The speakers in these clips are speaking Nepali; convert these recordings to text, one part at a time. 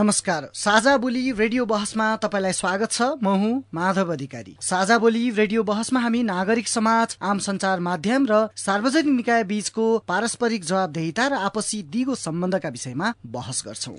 नमस्कार। साझा बोली रेडियो बहसमा तपाईँलाई स्वागत छ। म हुँ माधव अधिकारी। साझा बोली रेडियो बहसमा हामी नागरिक समाज आम सञ्चार माध्यम र सार्वजनिक निकाय बीचको पारस्परिक जवाबदेहिता र आपसी दिगो सम्बन्धका विषयमा बहस गर्छौं।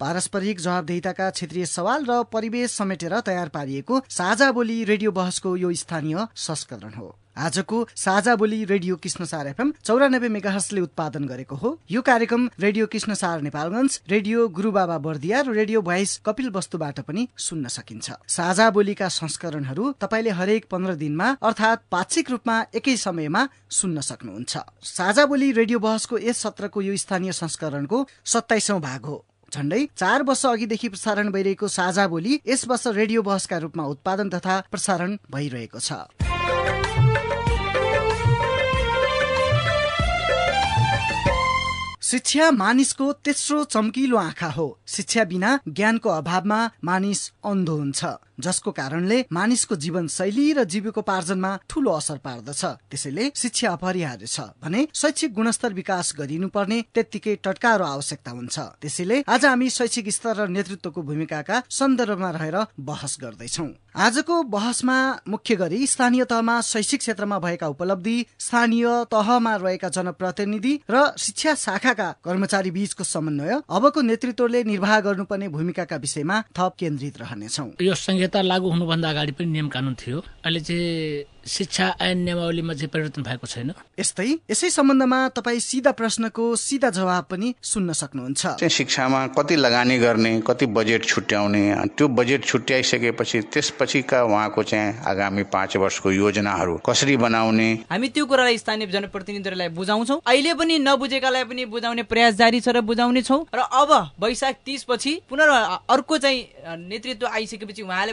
पारस्परिक जवाबदेहिताका क्षेत्रीय सवाल र परिवेश समेटेर तयार पारिएको साझा बोली रेडियो बहसको यो स्थानीय संस्करण हो। आजको साझा बोली रेडियो कृष्णसार एफएम चौरानब्बे मेगाहर्सले उत्पादन गरेको हो। यो कार्यक्रम रेडियो कृष्णसार नेपालगञ्ज रेडियो गुरुबाबा बर्दिया र रेडियो भोइस कपिल वस्तुबाट पनि सुन्न सकिन्छ। साझा बोलीका संस्करणहरू तपाईँले हरेक पन्ध्र दिनमा अर्थात् पाक्षिक रूपमा एकै समयमा सुन्न सक्नुहुन्छ। साझा बोली रेडियो बहसको यस सत्रको यो स्थानीय संस्करणको सत्ताइसौं भाग हो। झण्डै चार वर्ष अघिदेखि प्रसारण भइरहेको साझा बोली यस वर्ष रेडियो बहसका रूपमा उत्पादन तथा प्रसारण भइरहेको छ। शिक्षा मानिसको तेस्रो चम्किलो आँखा हो। शिक्षा बिना ज्ञानको अभावमा मानिस अन्धो हुन्छ। जसको कारणले मानिसको जीवन शैली र जीविकोपार्जनमा ठूलो असर पार्दछ। त्यसैले शिक्षा अपरिहार्य छ भने शैक्षिक गुणस्तर विकास गरिनुपर्ने त्यत्तिकै टटका र आवश्यकता हुन्छ। त्यसैले आज हामी शैक्षिक स्तर र नेतृत्वको भूमिकाका सन्दर्भमा रहेर बहस गर्दैछौ। आजको बहसमा मुख्य गरी स्थानीय तहमा शैक्षिक क्षेत्रमा भएका उपलब्धि स्थानीय तहमा रहेका जनप्रतिनिधि र शिक्षा शाखाका कर्मचारी बीचको समन्वय अबको नेतृत्वले निर्वाह गर्नुपर्ने भूमिकाका विषयमा थप केन्द्रित रहनेछौ। यो संहिता लागू हुनुभन्दा अगाडि पनि नियम कानुन थियो। अहिले चाहिँ शिक्षा ऐन नियमावलीमा चाहिँ परिवर्तन भएको छैन। यस्तै यसै सम्बन्धमा तपाईँ सिधा प्रश्नको सिधा जवाब पनि सुन्न सक्नुहुन्छ। शिक्षामा कति लगानी गर्ने कति बजेट छुट्याउने त्यो बजेट छुट्याइसकेपछि त्यसपछिका उहाँको चाहिँ आगामी पाँच वर्षको योजनाहरू कसरी बनाउने? हामी त्यो कुरालाई स्थानीय जनप्रतिनिधिहरूलाई बुझाउँछौ। अहिले पनि नबुझेकालाई पनि बुझाउने प्रयास जारी छ र बुझाउने छौँ। र अब वैशाख तिस पछि पुनः अर्को चाहिँ नेतृत्व आइसकेपछि उहाँले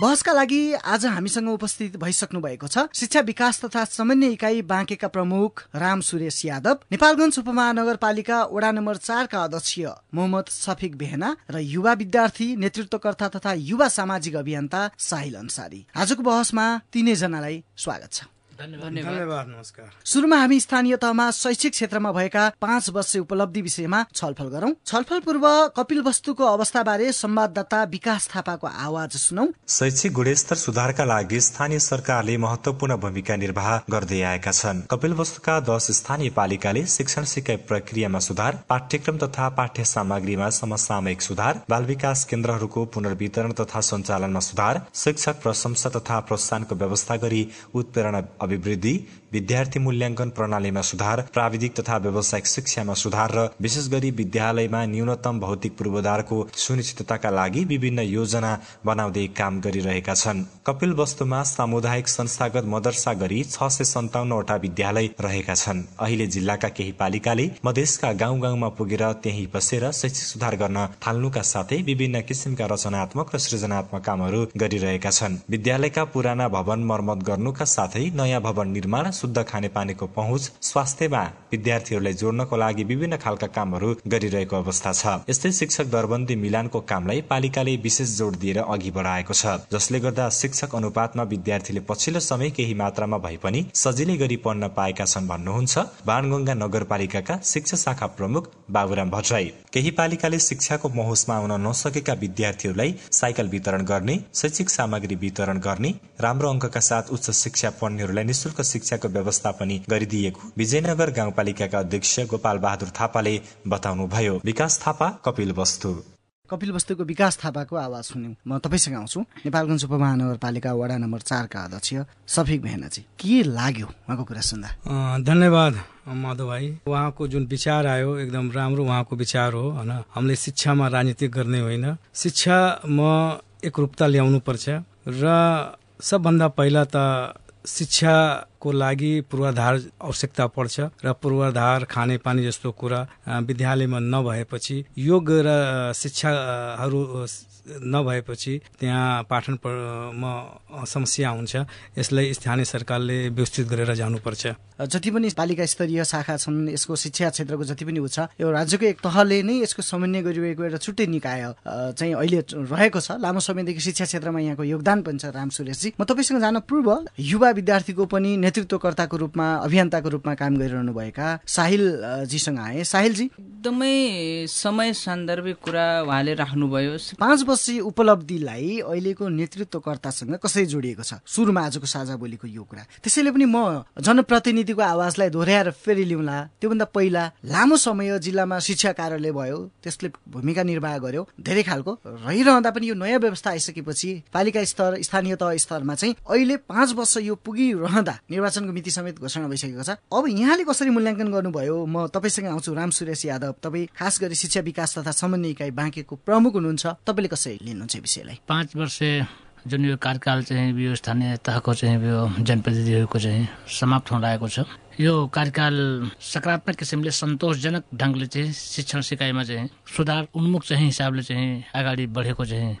बहसका लागि आज हामीसँग उपस्थित भइसक्नु भएको छ शिक्षा विकास तथा समन्वय इकाइ बाँकेका प्रमुख राम सुरेश यादव नेपालगञ्ज उपमहानगरपालिका वडा नम्बर चारका अध्यक्ष मोहम्मद सफिक बेहना र युवा विद्यार्थी नेतृत्वकर्ता तथा युवा सामाजिक अभियन्ता साहिल अन्सारी। आजको बहसमा तिनैजनालाई स्वागत छ। धन्यवाद। नमस्कार। सुरुमा हामी स्थानीय तहमा शैक्षिक क्षेत्रमा भएका पाँच वर्ष उपलब्धि विषयमा छलफल गरौं। छलफल पूर्व कपिल वस्तुको अवस्थाबारे संवाददाता विकास थापाको आवाज सुनौ। शैक्षिक गुणस्तर सुधारका लागि स्थानीय सरकारले महत्वपूर्ण भूमिका निर्वाह गर्दै आएका छन्। कपिल वस्तुका दश स्थानीय पालिकाले शिक्षण सिकाइ प्रक्रियामा सुधार पाठ्यक्रम तथा पाठ्य सामग्रीमा समसामयिक सुधार बाल विकास केन्द्रहरूको पुनर्वितरण तथा सञ्चालनमा सुधार शिक्षक प्रशंसा तथा प्रोत्साहनको व्यवस्था गरी उत्प्रेरणा అభివృద్ధి विद्यार्थी मूल्याङ्कन प्रणालीमा सुधार प्राविधिक तथा व्यावसायिक शिक्षामा सुधार र विशेष गरी विद्यालयमा न्यूनतम भौतिक पूर्वाधारको सुनिश्चितताका लागि विभिन्न योजना बनाउँदै काम गरिरहेका छन्। कपिल वस्तुमा सामुदायिक संस्थागत मदरसा गरी छ सय सन्ताउन्नवटा विद्यालय रहेका छन्। अहिले जिल्लाका केही पालिकाले मधेसका गाउँ गाउँमा पुगेर त्यही बसेर शैक्षिक सुधार गर्न थाल्नुका साथै विभिन्न किसिमका रचनात्मक र सृजनात्मक कामहरू गरिरहेका छन्। विद्यालयका पुराना भवन मर्मत गर्नुका साथै नयाँ भवन निर्माण शुद्ध खानेपानीको पहुँच स्वास्थ्यमा विद्यार्थीहरूलाई जोड्नको लागि विभिन्न खालका कामहरू गरिरहेको अवस्था छ। यस्तै शिक्षक दरबन्दी मिलानको कामलाई पालिकाले विशेष जोड दिएर अघि बढाएको छ। जसले गर्दा शिक्षक अनुपातमा विद्यार्थीले पछिल्लो समय केही मात्रामा भए पनि सजिलै गरी पढ्न पाएका छन् भन्नुहुन्छ बाणगंगा नगरपालिकाका शिक्षा शाखा प्रमुख बाबुराम भट्टराई। केही पालिकाले शिक्षाको पहुँचमा आउन नसकेका विद्यार्थीहरूलाई साइकल वितरण गर्ने शैक्षिक सामग्री वितरण गर्ने राम्रो अङ्कका साथ उच्च शिक्षा पढ्नेहरूलाई निशुल्क शिक्षाको व्यवस्था पनि गरिदिएको। विजयनगर गाउँपालिकाका अध्यक्ष गोपाल बहादुर थापाले बताउनुभयो विकास थापा कपिल वस्तु। कपिल वस्तुको विकास थापाको आवाज सुन्यौँ। म तपाईँसँग आउँछु। नेपालगञ्ज उपमहानगरपालिका वडा नम्बर चारका अध्यक्ष सफिक भेनाजी। के लाग्यो उहाँको कुरा सुन्दा? धन्यवाद माधव भाइ। उहाँको जुन विचार आयो एकदम राम्रो उहाँको विचार हो होइन? हामीले शिक्षामा राजनीति गर्ने होइन। शिक्षामा एकरूपता ल्याउनु पर्छ र सबभन्दा पहिला त शिक्षाको लागि पूर्वाधार आवश्यकता पर्छ र पूर्वाधार खानेपानी जस्तो कुरा विद्यालयमा नभएपछि योग्य र शिक्षाहरू नभएपछि त्यहाँ पाठनमा समस्या हुन्छ। यसलाई स्थानीय सरकारले व्यवस्थित गरेर जानुपर्छ। जति पनि पालिका स्तरीय शाखा छन् यसको शिक्षा क्षेत्रको जति पनि ऊ यो राज्यको एक तहले नै यसको समन्वय गरिरहेको एउटा छुट्टै निकाय चाहिँ अहिले रहेको छ। लामो समयदेखि शिक्षा क्षेत्रमा यहाँको योगदान पनि छ राम सुरेशजी। म तपाईँसँग जान पूर्व युवा विद्यार्थीको पनि नेतृत्वकर्ताको रूपमा अभियन्ताको रूपमा काम गरिरहनु भएका साहिलजीसँग आए। साहिलजी? एकदमै समय सान्दर्भिक कुरा उहाँले राख्नुभयो। पाँच वर्षीय उपलब्धिलाई अहिलेको नेतृत्वकर्तासँग कसरी जोडिएको छ? सुरुमा आजको साझा बोलीको यो कुरा। त्यसैले पनि म जनप्रतिनिधिको आवाजलाई दोहोऱ्याएर फेरि लिउँला। त्योभन्दा पहिला लामो समय जिल्लामा शिक्षा कार्यालय भयो। त्यसले भूमिका निर्वाह गर्यो। धेरै खालको रहिरहँदा पनि यो नयाँ व्यवस्था आइसकेपछि पालिका स्तर स्थानीय तह स्तरमा चाहिँ अहिले पाँच वर्ष यो पुगिरहँदा निर्वाचनको मिति समेत घोषणा भइसकेको छ। अब यहाँले कसरी मूल्याङ्कन गर्नुभयो? म तपाईँसँग आउँछु राम सुरेश यादव। तपाईँ खास गरी शिक्षा विकास तथा समन्वय इकाइ बाँकेको प्रमुख हुनुहुन्छ। तपाईँले कसरी लिनुहुन्छ विषयलाई? पाँच वर्ष जुन यो कार्यकाल चाहिँ यो स्थानीय तहको चाहिँ यो जनप्रतिनिधिहरूको चाहिँ समाप्त हुन लागेको छ। यो कार्यकाल सकारात्मक किसिमले सन्तोषजनक ढङ्गले चाहिँ शिक्षण सिकाइमा चाहिँ सुधार उन्मुख चाहिँ हिसाबले चाहिँ अगाडि बढेको चाहिँ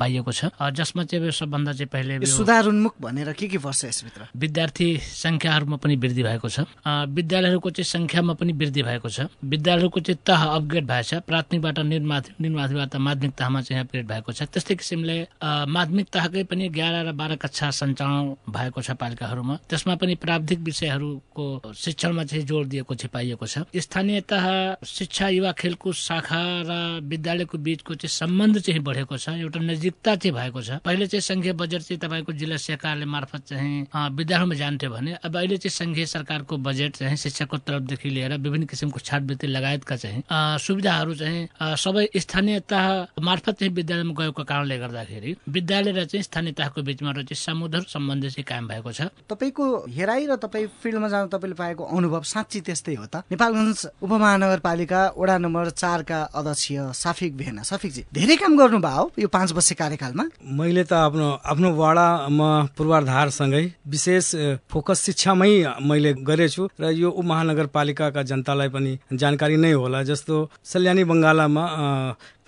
पाइएको छ। जसमा चाहिँ सबभन्दा चाहिँ पहिले सुधार उन्मुख भनेर के के पर्छ यसभित्र? विद्यार्थी संख्याहरूमा पनि वृद्धि भएको छ। विद्यालयहरूको चाहिँ संख्यामा पनि वृद्धि भएको छ। विद्यालयहरूको चाहिँ तह अपग्रेड भएछ प्राथमिकबाट निर्माथमिकबाट माध्यमिक तहमा चाहिँ अपग्रेड भएको छ। त्यस्तै किसिमले माध्यमिक तहकै पनि एघार र बाह्र कक्षा सञ्चालन भएको छ पालिकाहरूमा। त्यसमा पनि प्राविधिक विषयहरूको शिक्षणमा चाहिँ जोड दिएको चाहिँ पाइएको छ। स्थानीय तह शिक्षा युवा खेलकुद शाखा र विद्यालयको बिचको चाहिँ सम्बन्ध चाहिँ बढेको छ। एउटा नजिकता चाहिँ भएको छ। पहिले चाहिँ संघीय बजेट चाहिँ तपाईँको जिल्ला सरकारले मार्फत चाहिँ विद्यालयमा जान्थ्यो भने अब अहिले चाहिँ संघीय सरकारको बजेट चाहिँ शिक्षाको तर्फदेखि लिएर विभिन्न किसिमको छाटवृत्ति लगायतका चाहिँ सुविधाहरू चाहिँ सबै स्थानीय तह मार्फत चाहिँ विद्यालयमा गएको कारणले गर्दाखेरि विद्यालय र चाहिँ स्थानीय तहको बिचमा चाहिँ समुद्र सम्बन्ध चाहिँ कायम भएको छ। तपाईँको हेराइ र तपाईँ फिल्डमा जानु तपाईँले पाएको अनुभव साँच्ची त्यस्तै हो त। नेपालगञ्ज उपमहानगरपालिका वडा नम्बर चारका अध्यक्ष साफिक भेना। साफिकजी धेरै काम गर्नुभयो यो पाँच वर्ष कार्यकालमा? मैले त आफ्नो आफ्नो वडामा पूर्वाधारसँगै विशेष फोकस शिक्षामै मैले गरेछु र यो उपमहानगरपालिकाका जनतालाई पनि जानकारी नै होला। जस्तो सल्यानी बङ्गालामा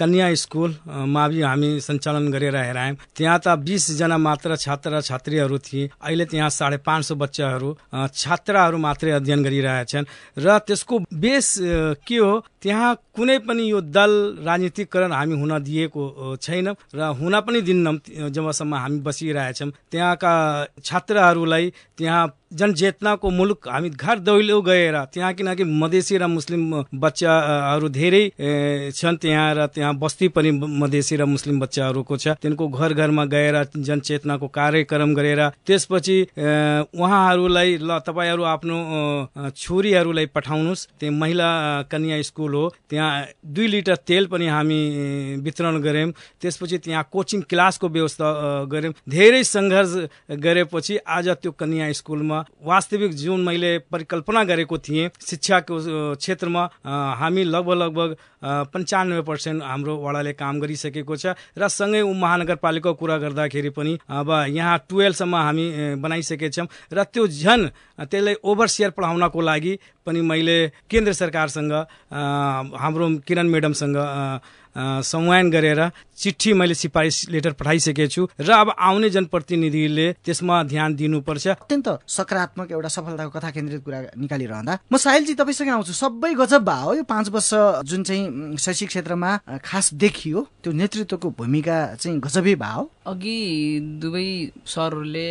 कन्या स्कुल मावि हामी सञ्चालन गरेर हेरायौँ। त्यहाँ त बिसजना मात्र छात्र छात्रीहरू थिए। अहिले त्यहाँ साढे पाँच सौ बच्चाहरू छात्राहरू मात्रै अध्ययन गरिरहेछन्। र त्यसको बेस के हो? त्यहाँ कुनै पनि यो दल राजनीतिकरण हामी हुन दिएको छैन र हुन पनि दिन्नौँ। जबसम्म हामी बसिरहेछौँ। त्यहाँका छात्रहरूलाई त्यहाँ जनचेतनाको मुलुक हामी घर दैलो गएर त्यहाँ किनकि मधेसी र मुस्लिम बच्चाहरू धेरै छन् त्यहाँ र त्यहाँ बस्ती पनि मधेसी र मुस्लिम बच्चाहरूको छ। तिनको घर घरमा गएर जनचेतनाको कार्यक्रम गरेर त्यसपछि उहाँहरूलाई ल तपाईँहरू आफ्नो छोरीहरूलाई पठाउनुहोस्। त्यहाँ महिला कन्या स्कुल हो त्यहाँ दुई लिटर तेल पनि हामी वितरण गऱ्यौँ। त्यसपछि त्यहाँ कोचिङ क्लासको व्यवस्था गऱ्यौँ। धेरै सङ्घर्ष गरेपछि आज त्यो कन्या स्कुलमा वास्तविक जुन मैले परिकल्पना गरेको थिएँ। शिक्षाको क्षेत्रमा हामी लगभग लगभग पन्चानब्बे पर्सेन्ट हाम्रो वडाले काम गरिसकेको छ र सँगै महानगरपालिकाको कुरा गर्दाखेरि पनि अब यहाँ टुवेल्भसम्म हामी बनाइसकेछौँ। र त्यो झन् त्यसलाई ओभरसियर पढाउनको लागि पनि मैले केन्द्र सरकारसँग हाम्रो किरण म्याडमसँग संवान गरेर चिठी मैले सिफारिस लेटर पठाइसकेको छु र अब आउने जनप्रतिनिधिले त्यसमा ध्यान दिनुपर्छ। अत्यन्त सकारात्मक एउटा सफलताको कथा केन्द्रित कुरा निकालिरहँदा म साहिलजी तपाईँसँग आउँछु। सबै गजब भयो यो पाँच वर्ष जुन चाहिँ शैक्षिक क्षेत्रमा खास देखियो त्यो नेतृत्वको भूमिका चाहिँ गजबै भयो अघि दुवै सरहरूले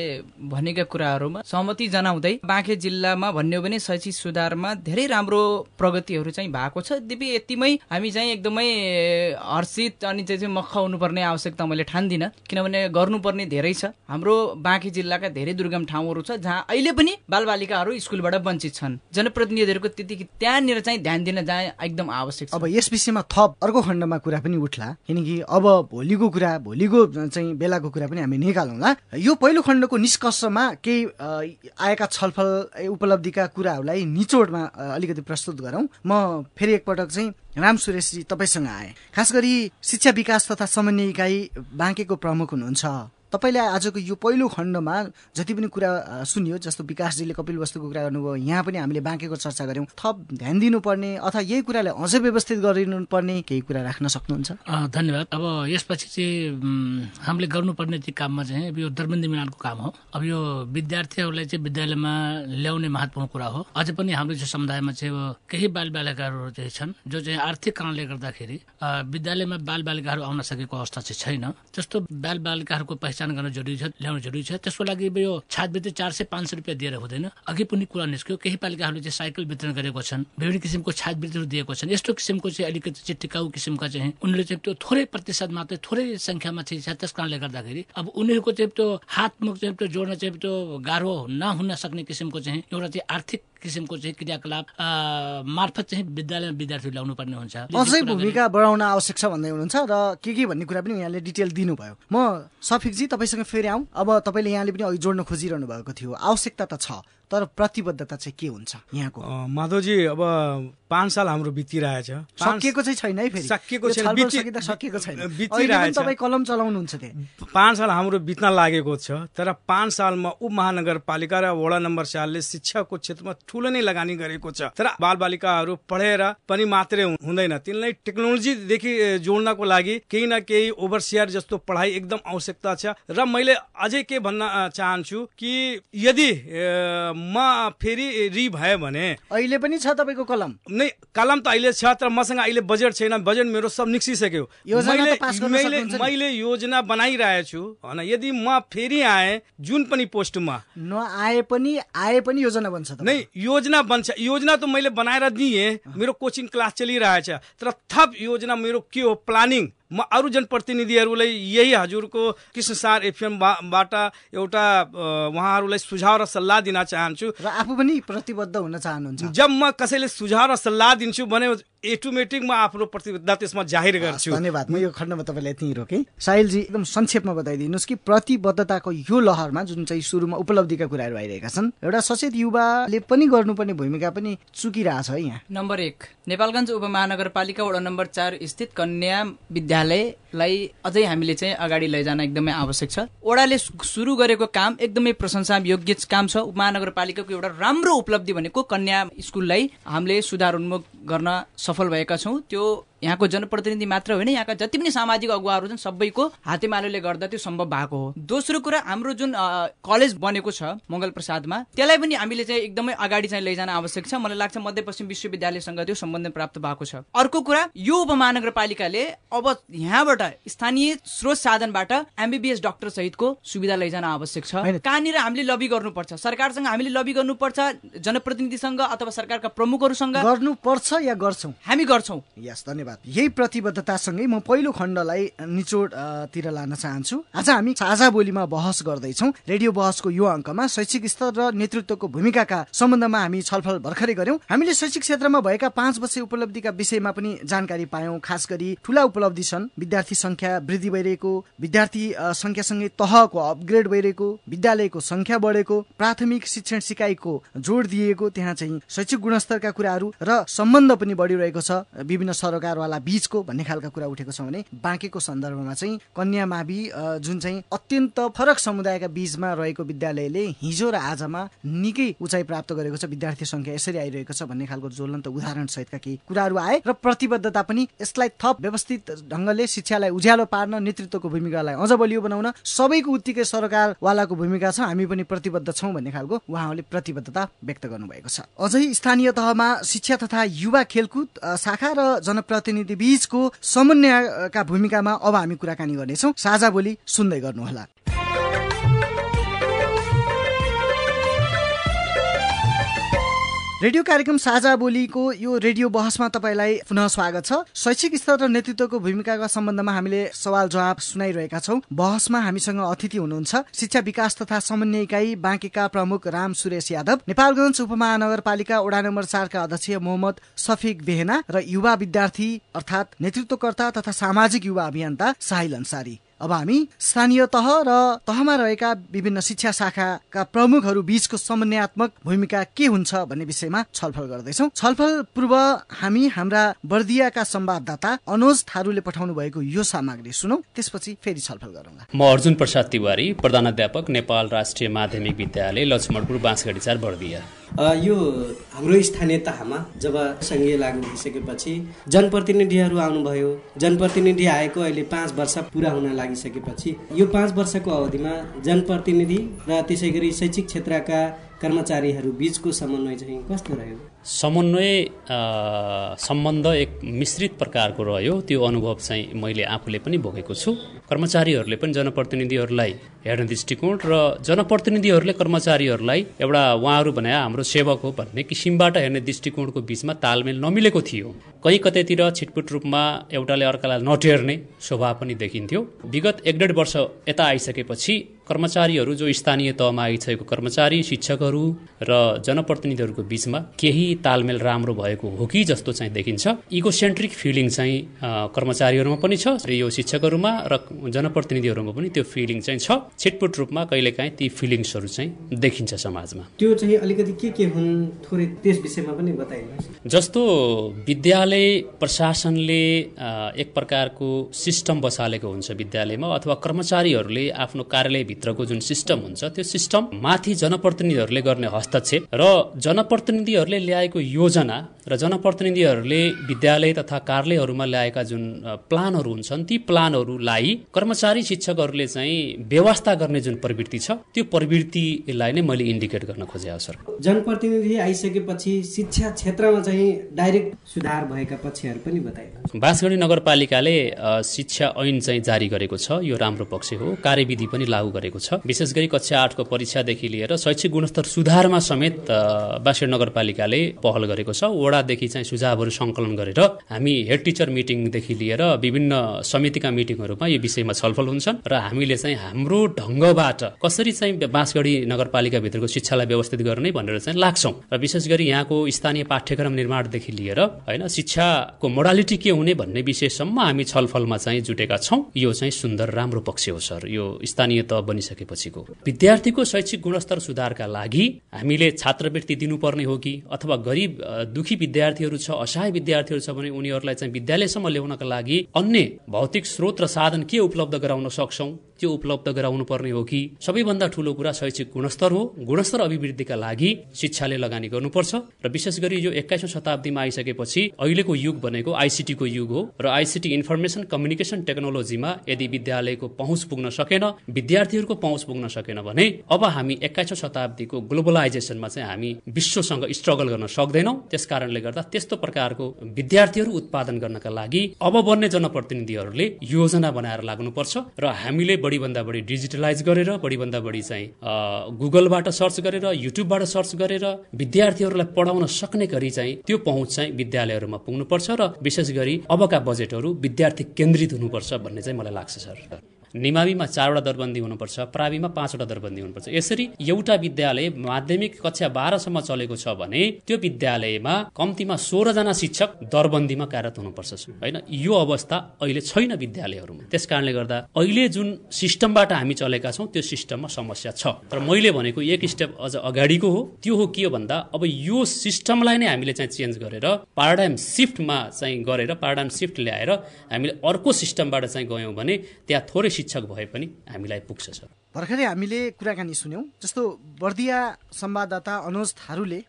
भनेका कुराहरूमा सहमति जनाउँदै बाँके जिल्लामा भन्यो भने शैक्षिक सुधारमा धेरै राम्रो प्रगतिहरू चाहिँ भएको छ। दिपी यतिमै हामी चाहिँ एकदमै हर्षित अनि चाहिँ चाहिँ मख हुनुपर्ने आवश्यकता मैले ठान्दिनँ। किनभने गर्नुपर्ने धेरै छ। हाम्रो बाँकी जिल्लाका धेरै दुर्गम ठाउँहरू छ जहाँ अहिले पनि बालबालिकाहरू स्कुलबाट वञ्चित छन्। जनप्रतिनिधिहरूको त्यति त्यहाँनिर चाहिँ ध्यान दिन जहाँ एकदम आवश्यक छ। अब यस विषयमा थप अर्को खण्डमा कुरा पनि उठ्ला। किनकि अब भोलिको कुरा भोलिको चाहिँ बेलाको कुरा पनि हामी निकालौँला। यो पहिलो खण्डको निष्कर्षमा केही आएका छलफल उपलब्धिका कुराहरूलाई निचोडमा अलिकति प्रस्तुत गरौँ। म फेरि एकपटक चाहिँ राम सुरेशजी तपाईँसँग आएँ। खास गरी शिक्षा विकास तथा समन्वय इकाइ बाँकेको प्रमुख हुनुहुन्छ। तपाईँले आजको यो पहिलो खण्डमा जति पनि कुरा सुनियो जस्तो विकासजीले कपिल वस्तुको कुरा गर्नुभयो यहाँ पनि हामीले बाँकेको चर्चा गऱ्यौँ। थप ध्यान दिनुपर्ने अथवा यही कुरालाई अझै व्यवस्थित गरिनु पर्ने केही कुरा राख्न सक्नुहुन्छ? धन्यवाद। अब यसपछि चाहिँ हामीले गर्नुपर्ने चाहिँ काममा चाहिँ यो दरबन्दी मिलानको काम हो। अब यो विद्यार्थीहरूलाई चाहिँ विद्यालयमा ल्याउने महत्वपूर्ण कुरा हो। अझै पनि हाम्रो चाहिँ समुदायमा चाहिँ केही बाल बालिकाहरू चाहिँ छन् जो चाहिँ आर्थिक कारणले गर्दाखेरि विद्यालयमा बाल बालिकाहरू आउन सकेको अवस्था चाहिँ छैन। जस्तो बाल बालिकाहरूको पहिचान गर्न जरुरी छ ल्याउन जरुरी छ। त्यसको लागि यो छात्रवृत्ति चार सय पाँच सय रुपियाँ दिएर हुँदैन। अघि पनि कुरा निस्क्यो केही पालिकाहरूले चाहिँ साइकल वितरण गरेको छन् विभिन्न किसिमको छात्रवृत्तिहरू दिएको छन्। यस्तो किसिमको चाहिँ अलिकति चाहिँ टिकाउ किसिमका चाहिँ उनीहरूले चाहिँ त्यो थोरै प्रतिशत मात्रै थोरै संख्यामा चाहिँ छ त्यस कारणले गर्दाखेरि अब उनीहरूको चाहिँ त्यो हातमुख चाहिँ त्यो जोड्न चाहिँ त्यो गाह्रो नहुन सक्ने किसिमको चाहिँ एउटा चाहिँ आर्थिक किसिमको चाहिँ क्रियाकलाप मार्फत चाहिँ विद्यालयमा विद्यार्थी ल्याउनु पर्ने हुन्छ। अझै भूमिका बढाउन आवश्यक छ भन्दै हुनुहुन्छ र के के भन्ने कुरा पनि यहाँले डिटेल दिनुभयो। म सफिकजी तपाईँसँग फेरि आउँ अब तपाईँले यहाँले पनि अघि जोड्न खोजिरहनु भएको थियो। आवश्यकता त छ। तर प्रतिबद्धता चाहिँ के हुन्छ यहाँको? माधवजी अब पाँच साल हाम्रो बितिरहेछ। सकिएको चाहिँ छैन है फेरि। सकिएको छैन, सकिएको तपाईँ कलम चलाउनुहुन्छ त्यहाँ? पाँच साल हाम्रो बित्न लागेको छ तर पाँच सालमा उपमहानगरपालिका र वडा नम्बर चारले शिक्षाको क्षेत्रमा ठुलो नै लगानी गरेको छ। तर बालबालिकाहरू पढेर पनि मात्रै हुँदैन। तिनलाई टेक्नोलोजीदेखि जोड्नको लागि केही न केही ओभरसियर जस्तो पढाइ एकदम आवश्यकता छ। र मैले अझै के भन्न चाहन्छु कि यदि म फेरि रि भयो भने अहिले पनि छ तपाईँको कलम? नै कलम त अहिले छ तर मसँग अहिले बजेट छैन। बजेट मेरो सब निस्किसक्यो मैले मैले। मैले योजना बनाइरहेको छु होइन। यदि म फेरि आएँ जुन पनि पोस्टमा। नआए पनि आए पनि योजना बन्छ नै। योजना बन्छ। योजना त मैले बनाएर दिएँ। मेरो कोचिङ क्लास चलिरहेछ। तर थप योजना मेरो के हो? प्लानिङ। म अरू जनप्रतिनिधिहरूलाई यही हजुरको कृष्ण सार एफएमबाट एउटा उहाँहरूलाई सुझाव र सल्लाह दिन चाहन्छु। र आफू पनि प्रतिबद्ध हुन चाहनुहुन्छ। जब म कसैले सुझाव र सल्लाह दिन्छु भने एटोमेटिक म आफ्नो प्रतिबद्धता त्यसमा जाहिर गर्छु। धन्यवाद। म यो खण्डमा तपाईँलाई यति रोकेँ। साहिलजी एकदम संक्षेपमा बताइदिनुहोस् कि प्रतिबद्धताको यो लहरमा जुन चाहिँ सुरुमा उपलब्धिका कुराहरू आइरहेका छन् एउटा सचेत युवाले पनि गर्नुपर्ने भूमिका पनि चुकिरहेछ है यहाँ। नम्बर एक नेपालगञ्ज उपमहानगरपालिका वडा नम्बर चार स्थित कन्या विद्यालयलाई अझै हामीले चाहिँ अगाडि लैजान एकदमै आवश्यक छ। वडाले सु- सुरु गरेको काम एकदमै प्रशंसा योग्य काम छ। उपमहानगरपालिकाको एउटा राम्रो उपलब्धि भनेको कन्या स्कुललाई हामीले सुधार उन्मुख गर्न सफल भएका छौँ। त्यो यहाँको जनप्रतिनिधि मात्र होइन यहाँका जति पनि सामाजिक अगुवाहरू छन् सबैको हातेमालोले गर्दा त्यो सम्भव भएको हो। दोस्रो कुरा हाम्रो जुन कलेज बनेको छ मङ्गल प्रसादमा त्यसलाई पनि हामीले चाहिँ एकदमै अगाडि चाहिँ लैजान आवश्यक छ। मलाई लाग्छ मध्यपश्चिम विश्वविद्यालयसँग त्यो सम्बन्ध प्राप्त भएको छ। अर्को कुरा यो उपमहानगरपालिकाले अब यहाँबाट स्थानीय स्रोत साधनबाट एमबिबिएस डाक्टर सहितको सुविधा लैजान आवश्यक छ। कहाँनिर हामीले लबी गर्नुपर्छ? सरकारसँग हामीले लबी गर्नुपर्छ जनप्रतिनिधिसँग अथवा सरकारका प्रमुखहरूसँग? गर्नुपर्छ या गर्छौँ? हामी गर्छौँ। यस धन्यवाद। यही प्रतिबद्धतासँगै म पहिलो खण्डलाई निचोड अ, तिर लान चाहन्छु। आज हामी साझा बोलीमा बहस गर्दैछौँ। रेडियो बहसको यो अङ्कमा शैक्षिक स्तर र नेतृत्वको भूमिकाका सम्बन्धमा हामी छलफल भर्खरै गर्यौं हामीले शैक्षिक क्षेत्रमा भएका पाँच वर्ष उपलब्धिका विषयमा पनि जानकारी पायौं। खास गरी ठूला उपलब्धि छन्। विद्यार्थी संख्या वृद्धि भइरहेको विद्यार्थी अ, संख्यासँगै तहको अपग्रेड भइरहेको विद्यालयको संख्या बढेको प्राथमिक शिक्षण सिकाइको जोड दिएको त्यहाँ चाहिँ शैक्षिक गुणस्तरका कुराहरू र सम्बन्ध पनि बढिरहेको छ। विभिन्न सरकारवाला बीचको भन्ने खालका कुरा उठेको छ भने बाँकेको सन्दर्भमा चाहिँ कन्या मावि जुन चाहिँ अत्यन्त फरक समुदायका बीचमा रहेको विद्यालयले हिजो र आजमा निकै उचाइ प्राप्त गरेको छ विद्यार्थी संख्या यसरी आइरहेको छ भन्ने खालको ज्वलन्त उदाहरण सहितका केही कुराहरू आए र प्रतिबद्धता पनि यसलाई थप व्यवस्थित ढङ्गले शिक्षालाई उज्यालो पार्न नेतृत्वको भूमिकालाई अझ बलियो बनाउन सबैको उत्तिकै सरकारवालाको भूमिका छ। हामी पनि प्रतिबद्ध छौँ भन्ने खालको उहाँहरूले प्रतिबद्धता व्यक्त गर्नुभएको छ। अझै स्थानीय तहमा शिक्षा तथा युवा खेलकुद शाखा र जनप्रतिनिधि बीचको समन्वयका भूमिकामा अब हामी कुराकानी गर्नेछौँ। साझा बोली सुन्दै गर्नुहोला। रेडियो कार्यक्रम साझा बोलीको यो रेडियो बहसमा तपाईँलाई पुनः स्वागत छ। शैक्षिक स्तर र नेतृत्वको भूमिकाका सम्बन्धमा हामीले सवाल जवाब सुनाइरहेका छौँ। बहसमा हामीसँग अतिथि हुनुहुन्छ। शिक्षा विकास तथा समन्वय इकाइ बाँकेका प्रमुख राम सुरेश यादव नेपालगञ्ज उपमहानगरपालिका वडा नम्बर चारका अध्यक्ष मोहम्मद सफिक बेहेना र युवा विद्यार्थी अर्थात् नेतृत्वकर्ता तथा सामाजिक युवा अभियन्ता साहिल अन्सारी। अब हामी स्थानीय तह र तहमा रहेका विभिन्न शिक्षा शाखाका प्रमुखहरू बीचको समन्वयात्मक भूमिका के हुन्छ भन्ने विषयमा छलफल गर्दैछौ। छलफल पूर्व हामी हाम्रा बर्दियाका संवाददाता अनुज थारूले पठाउनु भएको यो सामग्री सुनौ त्यसपछि फेरि छलफल गरौँला। म अर्जुन प्रसाद तिवारी प्रधानाध्यापक नेपाल राष्ट्रिय माध्यमिक विद्यालय लक्ष्मणपुर बाँसगढी चार बर्दिया। यो हाम्रो स्थानीय तहमा जब सङ्घीय लागू भइसकेपछि जनप्रतिनिधिहरू आउनुभयो। जनप्रतिनिधि आएको अहिले पाँच वर्ष पुरा हुन लागिसकेपछि यो पाँच वर्षको अवधिमा जनप्रतिनिधि र त्यसै गरी शैक्षिक क्षेत्रका कर्मचारीहरू बिचको समन्वय चाहिँ कस्तो रह्यो? समन्वय सम्बन्ध एक मिश्रित प्रकारको रह्यो। त्यो अनुभव चाहिँ मैले आफूले पनि भोगेको छु। कर्मचारीहरूले पनि जनप्रतिनिधिहरूलाई हेर्ने दृष्टिकोण र जनप्रतिनिधिहरूले कर्मचारीहरूलाई एउटा उहाँहरू भने हाम्रो सेवक हो भन्ने किसिमबाट हेर्ने दृष्टिकोणको बिचमा तालमेल नमिलेको थियो। कहीँ कतैतिर छिटपुट रूपमा एउटाले अर्कालाई नटेर्ने स्वभाव पनि देखिन्थ्यो। विगत एक डेढ वर्ष यता आइसकेपछि कर्मचारीहरू जो स्थानीय तहमा आइसकेको कर्मचारी शिक्षकहरू र जनप्रतिनिधिहरूको बिचमा केही तालमेल राम्रो भएको हो कि जस्तो चाहिँ देखिन्छ। इगोसेन्ट्रिक फिलिङ चाहिँ कर्मचारीहरूमा पनि छ र यो शिक्षकहरूमा र जनप्रतिनिधिहरूमा पनि त्यो फिलिङ चाहिँ छ। छिटपुट रूपमा कहिलेकाहीँ ती फिलिङ्सहरू चाहिँ देखिन्छ समाजमा। त्यो चाहिँ अलिकति के के हुन् थोरै त्यस विषयमा पनि जस्तो विद्यालय प्रशासनले एक प्रकारको सिस्टम बसालेको हुन्छ विद्यालयमा अथवा कर्मचारीहरूले आफ्नो कार्यालयभित्रको जुन सिस्टम हुन्छ त्यो सिस्टम माथि जनप्रतिनिधिहरूले गर्ने हस्तक्षेप र जनप्रतिनिधिहरूले ल्याएको योजना र जनप्रतिनिधिहरूले विद्यालय तथा कार्यालयहरूमा ल्याएका जुन प्लानहरू हुन्छन् ती प्लानहरूलाई कर्मचारी शिक्षकहरूले चाहिँ व्यवस्था गर्ने जुन प्रवृत्ति छ त्यो प्रवृत्तिलाई नै मैले इन्डिकेट गर्न खोजेँ सर। जनप्रतिनिधि आइसकेपछि शिक्षा क्षेत्रमा चाहिँ डाइरेक्ट सुधार भएका पक्षहरू पनि बताइदिनु बाँसगढी नगरपालिकाले शिक्षा ऐन चाहिँ जारी गरेको छ यो राम्रो पक्ष हो कार्यविधि पनि लागू गरेको छ। विशेष गरी कक्षा आठको परीक्षादेखि लिएर शैक्षिक गुणस्तर सुधारमा समेत बाँसगढी नगरपालिकाले पहल गरेको छ। वडादेखि चाहिँ सुझावहरू सङ्कलन गरेर हामी हेड टिचर मिटिङदेखि लिएर विभिन्न समितिका मिटिङहरूमा यो विषयमा छलफल हुन्छन् र हामीले चाहिँ हाम्रो ढङ्गबाट कसरी चाहिँ बाँसगढी नगरपालिकाभित्रको शिक्षालाई व्यवस्थित गर्ने भनेर चाहिँ लाग्छौँ। र विशेष गरी यहाँको स्थानीय पाठ्यक्रम निर्माणदेखि लिएर होइन शिक्षाको मोडालिटी के हुने भन्ने विषयसम्म हामी छलफलमा चाहिँ जुटेका छौँ। यो चाहिँ सुन्दर राम्रो पक्ष हो सर। यो स्थानीय तह बनिसकेपछिको। विद्यार्थीको शैक्षिक गुणस्तर सुधारका लागि हामीले छात्रवृत्ति दिनुपर्ने हो कि अथवा गरिब दुखी विद्यार्थीहरू छ असहाय विद्यार्थीहरू छ भने उनीहरूलाई चाहिँ विद्यालयसम्म ल्याउनका लागि अन्य भौतिक स्रोत र साधन के उपलब्ध गराउन सक्छौँ? त्यो उपलब्ध गराउनु पर्ने हो कि? सबैभन्दा ठुलो कुरा शैक्षिक गुणस्तर हो। गुणस्तर अभिवृद्धिका लागि शिक्षाले लगानी गर्नुपर्छ र विशेष गरी यो एक्काइसौँ शताब्दीमा आइसकेपछि अहिलेको युग भनेको आइसिटीको युग हो र आइसिटी इन्फर्मेसन कम्युनिकेसन टेक्नोलोजीमा यदि विद्यालयको पहुँच पुग्न सकेन विद्यार्थीहरूको पहुँच पुग्न सकेन भने अब हामी एक्काइसौँ शताब्दीको ग्लोबलाइजेसनमा चाहिँ हामी विश्वसँग स्ट्रगल गर्न सक्दैनौँ। त्यस कारणले गर्दा त्यस्तो प्रकारको विद्यार्थीहरू उत्पादन गर्नका लागि अब बन्ने जनप्रतिनिधिहरूले योजना बनाएर लाग्नुपर्छ र हामीले बढीभन्दा बढी डिजिटलाइज गरेर बढीभन्दा बढी चाहिँ गुगलबाट सर्च गरेर युट्युबबाट सर्च गरेर विद्यार्थीहरूलाई पढाउन सक्ने गरी चाहिँ त्यो पहुँच चाहिँ विद्यालयहरूमा पुग्नुपर्छ र विशेष गरी अबका बजेटहरू विद्यार्थी केन्द्रित हुनुपर्छ भन्ने चाहिँ मलाई लाग्छ सर। निमाविमा चारवटा दरबन्दी हुनुपर्छ प्राविमा पाँचवटा दरबन्दी हुनुपर्छ। यसरी एउटा विद्यालय माध्यमिक कक्षा बाह्रसम्म चलेको छ भने त्यो विद्यालयमा कम्तीमा सोह्रजना शिक्षक दरबन्दीमा कार्यरत हुनुपर्छ होइन? यो अवस्था अहिले छैन विद्यालयहरूमा। त्यस कारणले गर्दा अहिले जुन सिस्टमबाट हामी चलेका छौँ त्यो सिस्टममा समस्या छ। तर मैले भनेको एक स्टेप अझ अगाडिको हो। त्यो हो के भन्दा अब यो सिस्टमलाई नै हामीले चाहिँ चेन्ज गरेर पाराडाइम सिफ्टमा चाहिँ गरेर पाराडाइम सिफ्ट ल्याएर हामीले अर्को सिस्टमबाट चाहिँ गयौँ भने त्यहाँ थोरै शिक्षक भए पनि हामीलाई पुग्छ सर। भर्खरै हामीले कुराकानी सुन्यौँ जस्तो बर्दिया संवाददाता अनुज थारूले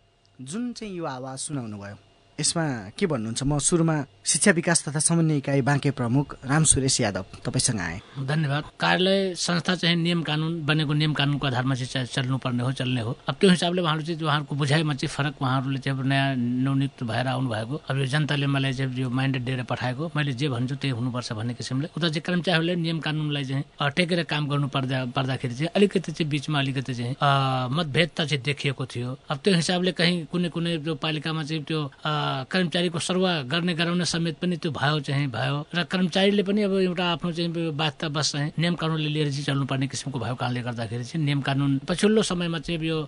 जुन चाहिँ यो आवाज सुनाउनु भयो यसमा के भन्नुहुन्छ? म सुरुमा शिक्षा विकास तथा समन्वय इकाइ बाँके प्रमुख राम सुरेश यादव तपाईँसँग आए। धन्यवाद। कार्यालय संस्था चाहिँ नियम कानुन बनेको नियम कानुनको आधारमा चाहिँ चल्नुपर्ने हो चल्ने हो। अब त्यो हिसाबले उहाँहरू चाहिँ उहाँहरूको बुझाइमा चाहिँ फरक उहाँहरूले चाहिँ नयाँ नवनियुक्त भएर आउनु भएको अब यो जनताले मलाई चाहिँ यो माइन्डेड दिएर पठाएको। मैले जे भन्छु त्यही हुनुपर्छ भन्ने किसिमले। उता चाहिँ कर्मचारीहरूले नियम कानुनलाई चाहिँ टेकेर काम गर्नु पर्दा पर्दाखेरि चाहिँ अलिकति चाहिँ बिचमा अलिकति चाहिँ मतभेदता चाहिँ देखिएको थियो। अब त्यो हिसाबले कहीँ कुनै कुनै जो पालिकामा चाहिँ त्यो कर्मचारीको सरुवा गर्ने गराउने समेत पनि त्यो भयो चाहिँ भयो। र कर्मचारीले पनि अब एउटा आफ्नो चाहिँ बाध्यता बस चाहिँ नियम कानुनले लिएर चाहिँ चल्नुपर्ने किसिमको भएको कारणले गर्दाखेरि चाहिँ नियम कानुन पछिल्लो समयमा चाहिँ यो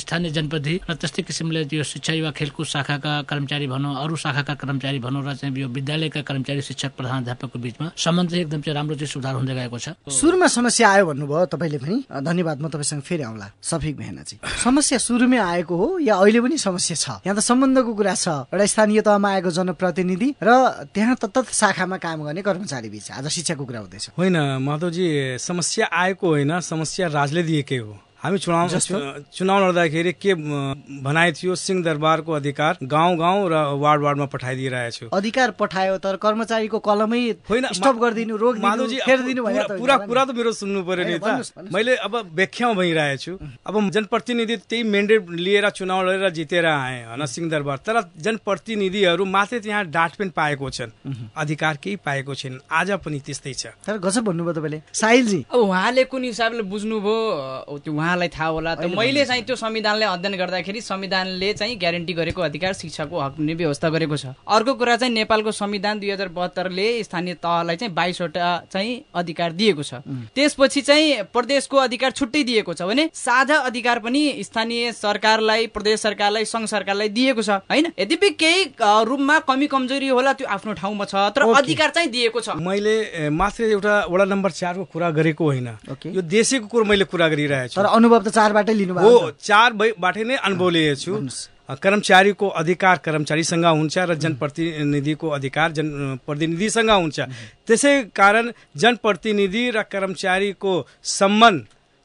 स्थानीय जनप्रति र त्यस्तै किसिमले यो शिक्षा युवा खेलकुद शाखाका कर्मचारी भनौँ अरू शाखाका कर्मचारी भनौँ र चाहिँ यो विद्यालयका कर्मचारी शिक्षक प्रधान बिचमा सम्बन्ध चाहिँ एकदम चाहिँ राम्रो चाहिँ सुधार हुँदै गएको छ। सुरुमा समस्या आयो भन्नुभयो तपाईँले पनि। धन्यवाद म तपाईँसँग फेरि आउँला। सफिक मेहनाजी। समस्या सुरुमै आएको हो या अहिले पनि समस्या छ? यहाँ त सम्बन्धको कुरा छ। एउटा स्थानीय तहमा आएको जनप्रतिनिधि र त्यहाँ तत्त शाखामा काम गर्ने कर्मचारी बिच आज शिक्षाको कुरा हुँदैछ। होइन माधवजी समस्या आएको होइन समस्या राजले दिएकै हो। हामी चुनाव चुनाव लड्दाखेरि के भनाइ थियो? सिंहदरबारको अधिकार गाउँ गाउँ र वार्ड वार्डमा पठाइदिइरहेको छु अधिकार पठायो तर कर्मचारीको कलमै होइन स्टप गरिदिनु रोक पुरा कुरा त मेरो सुन्नु पर्यो नि त। मैले अब व्याख्या भइरहेको छु अब जनप्रतिनिधि त्यही मेन्डेट लिएर चुनाव लडेर जितेर आए होइन सिंहदरबार। तर जनप्रतिनिधिहरू मात्रै त्यहाँ डाँट पनि पाएको छन्। अधिकार केही पाएको छैन। आज पनि त्यस्तै छ। तर गजब भन्नुभयो तपाईँले। साहिलजी। अब उहाँले कुन हिसाबले बुझ्नुभयो त्यो उहाँलाई थाहा होला। त मैले चाहिँ त्यो संविधानलाई अध्ययन गर्दाखेरि संविधानले चाहिँ ग्यारेन्टी गरेको अधिकार शिक्षाको हक हुने व्यवस्था गरेको छ। अर्को कुरा चाहिँ नेपालको संविधान दुई हजार बहत्तरले स्थानीय तहलाई चाहिँ बाइसवटा चाहिँ अधिकार दिएको छ। त्यसपछि चाहिँ प्रदेशको अधिकार छुट्टै दिएको छ भने साझा अधिकार पनि स्थानीय सरकारलाई प्रदेश सरकारलाई संघ सरकारलाई दिएको छ होइन? यद्यपि केही रूपमा कमी कमजोरी होला त्यो आफ्नो ठाउँमा छ तर अधिकार चाहिँ दिएको छ। मैले मात्र एउटा वडा नम्बर चारको कुरा गरेको होइन। यो देशीको कुरो मैले कुरा गरिरहेको छु। अनुभव त चारबाटै लिनु हो चारबाटै नै अनुभव लिएको छु कर्मचारीको अधिकार कर्मचारीसँग हुन्छ र जनप्रतिनिधिको अधिकार जन प्रतिनिधिसँग हुन्छ। त्यसै कारण जनप्रतिनिधि र कर्मचारीको सम्मान